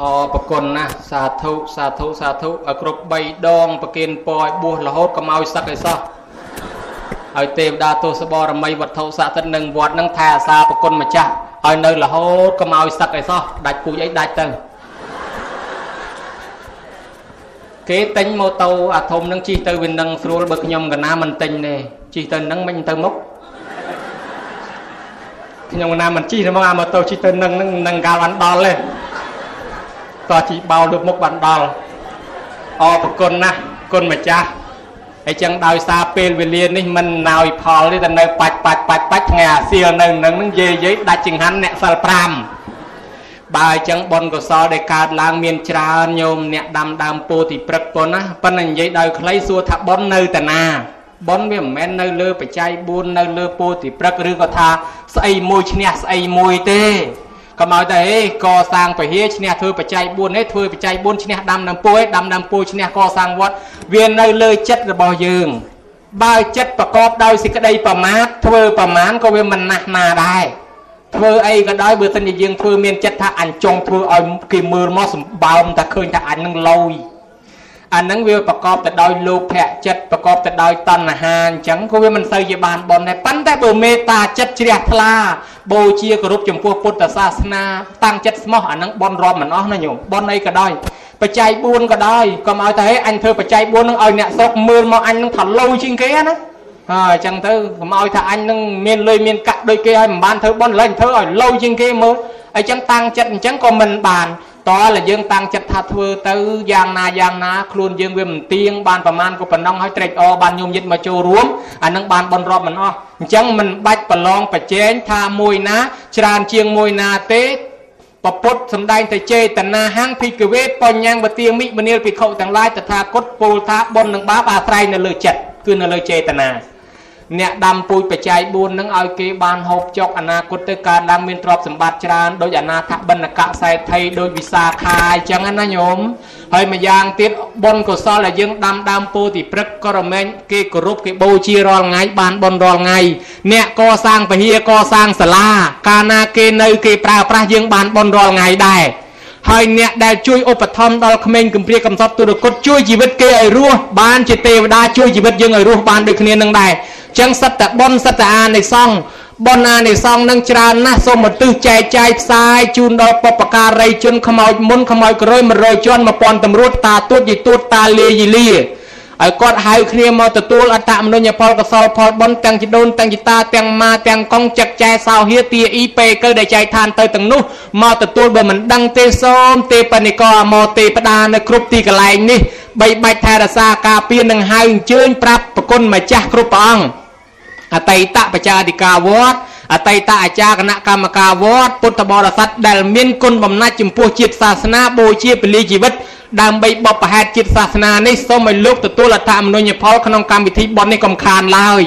អរប្រគុណណាស់សាធុសាធុសាធុឲ្យគ្រប់3ដងប្រគិនពរឲ្យបួសរហូតកុំឲ្យសឹកឲ្យសោះឲ្យទេវតាទស្សបរមីវត្ថុស័ក្តិសិទ្ធិនឹងវត្តនឹងថែអាសាប្រគុណម្ចាស់ឲ្យនៅរហូតកុំឲ្យសឹកឲ្យសោះដាច់ពូជអីដាច់ទៅ គេទិញម៉ូតូអាធំនឹងជិះទៅវានឹងស្រួលបើខ្ញុំកណាមិនទិញទេជិះទៅនឹងមិនទៅមុខខ្ញុំកណាមិនជិះទេមកអាម៉ូតូជិះទៅនឹងនឹងនឹងកាលបានដល់ទេតោះជីបោលលើកមុខបានដល់អរប្រគុណណាស់គុណម្ចាស់ហើយចឹងដោយសារពេលវេលានេះមិនណោយផលទេតែនៅបាច់បាច់បាច់បាច់ថ្ងៃអាសៀលនៅនឹងនឹងយាយយាយដាច់ចង្ហាន់អ្នកសិល5 បើអញ្ចឹងបុណ្យកុសលដែលកើតឡើងមានច្រើនញោមអ្នកដាំដើមពោធិព្រឹកប៉ុណ្ណាប៉ុន្តែនិយាយដោយខ្លីសួរថាបុណ្យនៅតាណាបុណ្យវាមិនមែននៅលើបច្ច័យ4នៅលើពោធិព្រឹកឬក៏ថាស្អីមួយឈ្នះស្អីមួយទេកុំឲ្យតែហេកសាងពហិឈ្នះធ្វើបច្ច័យ4នេះធ្វើបច្ច័យ4ឈ្នះដាំដើមពោឯដាំដើមពោឈ្នះកសាងវត្តវានៅលើចិត្តរបស់យើងបើចិត្តប្រកបដោយសេចក្តីប្រមាទធ្វើប្រមាណក៏វាមិនណាស់ណាដែរ ធ្វើអីក៏ដោយបើសិនជាយើងធ្វើមានចិត្តថាអញចង់ធ្វើឲ្យគេមើលមកសម្បើមតែឃើញថាអញនឹងលយអាហ្នឹងវាប្រកបទៅដោយលោភៈចិត្តប្រកបទៅដោយតណ្ហាអញ្ចឹងក៏វាមិនសូវជាបានបនដែរប៉ុន្តែបើមេត្តាចិត្តជ្រះថ្លាបូជាគោរពចំពោះពុទ្ធសាសនាតាំងចិត្តស្មោះអាហ្នឹងបនរាប់មិនអស់ណាញោមបនអីក៏ដោយបច្ច័យ4ក៏ដោយកុំឲ្យតែហេអញធ្វើបច្ច័យ4ហ្នឹងឲ្យអ្នកស្រុកមើលមកអញហ្នឹងថាលោជាងគេណាហើយ អញ្ចឹងទៅកុំឲ្យថាអញនឹងមានលុយមានកាក់ដូចគេឲ្យមិនបានធ្វើបន់ឡើយធ្វើឲ្យលោជាងគេមើលអញ្ចឹងតាំងចិត្តអញ្ចឹងក៏មិនបានតើតែយើងតាំងចិត្តថាធ្វើទៅយ៉ាងណាយ៉ាងណាខ្លួនយើងវាមិនទៀងបានប្រមាណក៏ប៉ុណ្ណឹងហើយត្រេកអរបានញោមយិតមកចូលរួមអានឹងបានបនរាប់មិនអស់អញ្ចឹងមិនបាច់ប្រឡងប្រជែងថាមួយណា ច្រើនជាងមួយណាទេពពុទ្ធសំដែងទៅចេតនាហੰភិកវេបញ្ញាំងវទាមិមនាលភិក្ខុទាំងឡាយតថាគតពោលថាបុណ្យនិងបាបអាស្រ័យនៅលើចិត្តគឺនៅលើចេតនា អ្នកដាំពូជបច្ច័យ4នឹងឲ្យគេបានហូបចុកអនាគតទៅកើតឡើងមានទ្រព្យសម្បត្តិច្រើនដោយអនាថបណ្ណកៈសែថីដោយវិសាខាអញ្ចឹងណាញោមហើយម្យ៉ាងទៀតបុណ្យកុសលដែលយើងដាំដើមពោធិព្រឹកក៏រមែងគេគោរពគេបូជារាល់ថ្ងៃបានបុណ្យរាល់ថ្ងៃអ្នកកសាងពហិយកសាងសាលា កាលណាគេនៅគេប្រើប្រាស់យើងបានបុណ្យរាល់ថ្ងៃដែរហើយអ្នកដែលជួយឧបត្ថម្ភដល់ក្មេងកំព្រាកំសត់ទុរគតជួយជីវិតគេឲ្យរស់បានជាទេវតាជួយជីវិតយើងឲ្យរស់បានដូចគ្នានឹងដែរ ចឹងសិតតបុណ្យសិតតអានិសង្ឃបុណ្យអានិសង្ឃនឹងច្រើនណាស់សូមឧទ្ទិសចែកចាយផ្សាយជូនដល់បព្វការីជនខ្មោចមុនខ្មោចក្រោយ100ជាន់1000តម្រួតតាទួតយីទួតតាលាយីលាឲ្យគាត់ហៅគ្នាមកទទួលអត្តមនុញ្ញផលកសលផលបុណ្យទាំងជីដូនទាំងជីតាទាំងម៉ាទាំងកងចឹកចែសោហៀទាអ៊ីពេកើដែលចែកឋានទៅទាំងនោះមកទទួលបើមិនដឹងទេសូមទេបនិកអមទេបដានៅគ្រប់ទីកន្លែងនេះបីបាច់ថែរក្សាការពារនឹងហៅអញ្ជើញប្រាប់ប្រគុណម្ចាស់គ្រប់ព្រះអង្គ អតីតបច្ចាធិការវត្តអតីតអាចារ្យគណៈកម្មការវត្តពុទ្ធបរិស័ទដែលមានគុណបំណាច់ចំពោះជាតិសាសនាបូជាពលីជីវិតដើម្បីបបផែតជាតិសាសនានេះសូមឲ្យលោកទទួលអត្ថអមនុញ្ញផលក្នុងកម្មវិធីបន់នេះកំខានឡើយ